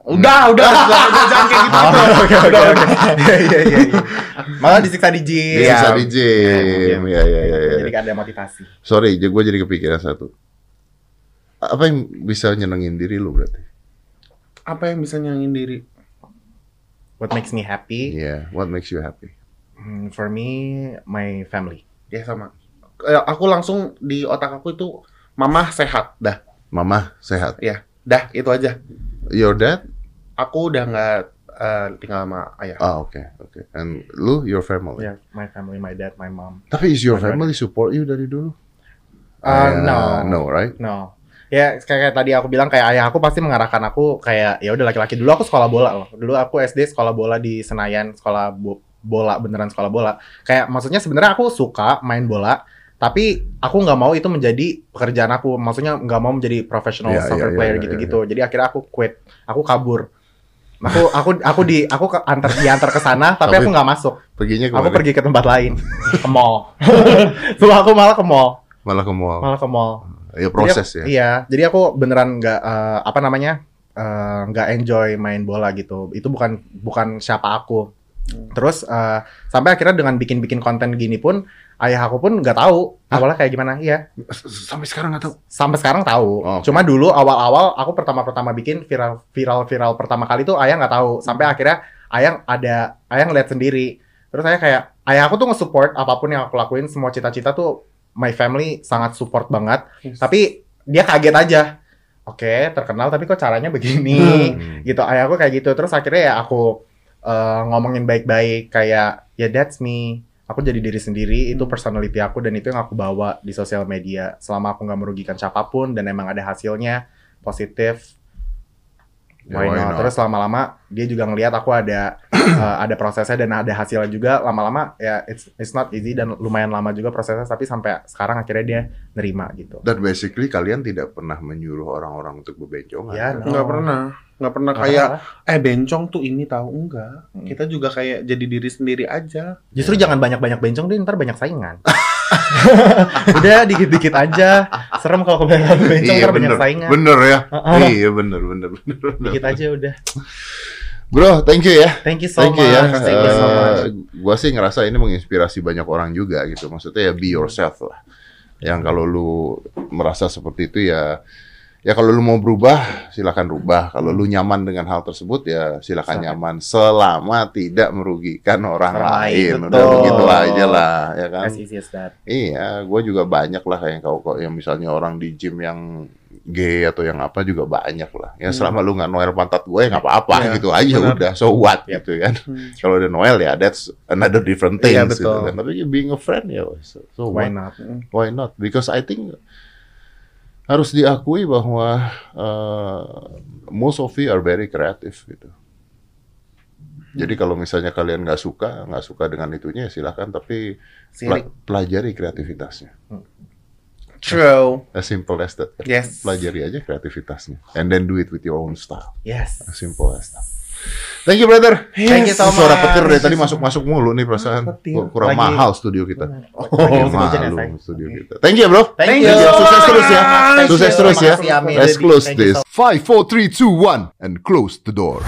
Udah, udah, udah, udah, jangan kayak gitu. Oh, oke oke oke iya iya iya iya. malah disiksa di gym Dia siksa di Iya, gym. Ya, ya, ya, ya. jadi ada motivasi Sorry, gue jadi kepikiran satu. Apa yang bisa nyenengin diri lu berarti? Apa yang bisa nyangin diri? what makes me happy Iya, what makes you happy? Hmm, for me my family Ya sama. Eh, Aku langsung di otak aku itu mama sehat, dah, Mama sehat. dah itu aja. Your dad? Aku udah nggak eh, tinggal sama ayah. Ah, oke, oke. And lu, your family. yeah my family my dad my mom Tapi is your My family support you dari dulu? Uh, Ya, no. No, right? No. Ya kayak, kayak tadi aku bilang kayak ayah aku pasti mengarahkan aku kayak ya udah laki-laki dulu aku sekolah bola loh. Dulu aku SD sekolah bola di Senayan, sekolah bo- bola beneran sekolah bola. Kayak maksudnya sebenarnya aku suka main bola, tapi aku nggak mau itu menjadi pekerjaan aku. Maksudnya nggak mau menjadi professional Iya, soccer iya, player iya, gitu-gitu. Jadi akhirnya aku quit. Aku kabur. Aku aku aku di aku ke antar diantar ke sana tapi, Tapi- aku nggak masuk. Perginya Aku pergi ke tempat lain, ke mall. Tuh aku malah ke mall, Malah ke mall. malah ke mall. Ya proses Jadi ya. Iya, jadi aku beneran nggak eh, apa namanya eh, nggak enjoy main bola gitu. Itu bukan bukan siapa aku. Terus eh, sampai akhirnya dengan bikin-bikin konten gini pun ayah aku pun nggak tahu awalnya kayak gimana. Iya, Sampai sekarang nggak tahu. sampai sekarang tahu. Oh, oke. Cuma dulu awal-awal aku pertama-pertama bikin viral viral viral pertama kali tuh ayah nggak tahu. Sampai akhirnya ayah ada ayah ngeliat sendiri. Terus saya kayak ayah aku tuh nge-support apa pun yang aku lakuin, semua cita-cita tuh my family sangat support banget. Yes. Tapi dia kaget aja. Oke, terkenal tapi kok caranya begini. Hmm. gitu. Ayah aku kayak gitu. Terus akhirnya ya aku eh, ngomongin baik-baik kayak ya that's me. Aku jadi diri sendiri, itu personality aku dan itu yang aku bawa di sosial media. Selama aku nggak merugikan siapa pun dan emang ada hasilnya positif, Ya, why why not? not? Terus lama-lama dia juga ngelihat aku ada eh, ada prosesnya dan ada hasilnya juga. Lama-lama ya it's it's not easy dan lumayan lama juga prosesnya tapi sampai sekarang akhirnya dia nerima gitu. Dan basically kalian tidak pernah menyuruh orang-orang untuk bebencongan. Ya, kan? no. Nggak pernah. Nggak pernah kayak, apa-apa. eh bencong tuh ini tahu enggak. Hmm. Kita juga kayak jadi diri sendiri aja. Justru jangan banyak-banyak bencong deh ntar banyak saingan. Udah dikit-dikit aja. Serem kalau kebanyakan bencong Iya ntar banyak bener, saingan. bener ya. Heeh. Iya bener, bener, bener, bener. Dikit aja udah. Bro, thank you ya. Thank you so Thank much. you ya. Thank you so much. Eh, gua sih ngerasa ini menginspirasi banyak orang juga gitu. Maksudnya ya be yourself lah. Yang kalau lu merasa seperti itu ya ya kalau lu mau berubah silakan rubah. Kalau lu nyaman dengan hal tersebut ya silakan Silakan. nyaman selama tidak merugikan orang, lain, lain. Udah begitu aja lah, ya kan. Iya, gue juga banyak lah kayak kau kok yang misalnya orang di gym yang gay atau yang apa juga banyak lah. Ya selama lu nggak noel pantat gue ya nggak apa-apa Iya, gitu aja benar. udah. So what Yep. gitu kan. Hmm. Kalau udah noel ya that's another different thing Iya, gitu betul. kan. Tapi being a friend ya so, so Why what? not? Why not? Because I think harus diakui bahwa uh, most of you are very creative gitu. Jadi kalau misalnya kalian nggak suka, nggak suka dengan itunya ya silakan, tapi Sirik. pelajari kreativitasnya. True. As simple as that. Yes. Pelajari aja kreativitasnya. And then do it with your own style. Yes. As simple as that. Thank you, brother. Thank you so Suara petir dari tadi masuk-masuk mulu nih perasaan. Petir. Kur- Kurang Lagi- mahal studio kita. Oh, lagi ya, Malu Say? studio kita. Thank you, bro. Thank you. Sukses terus ya. Thank Sukses you. terus ya. Let's close Thank you this. Five, four, three, two, one, and close the door.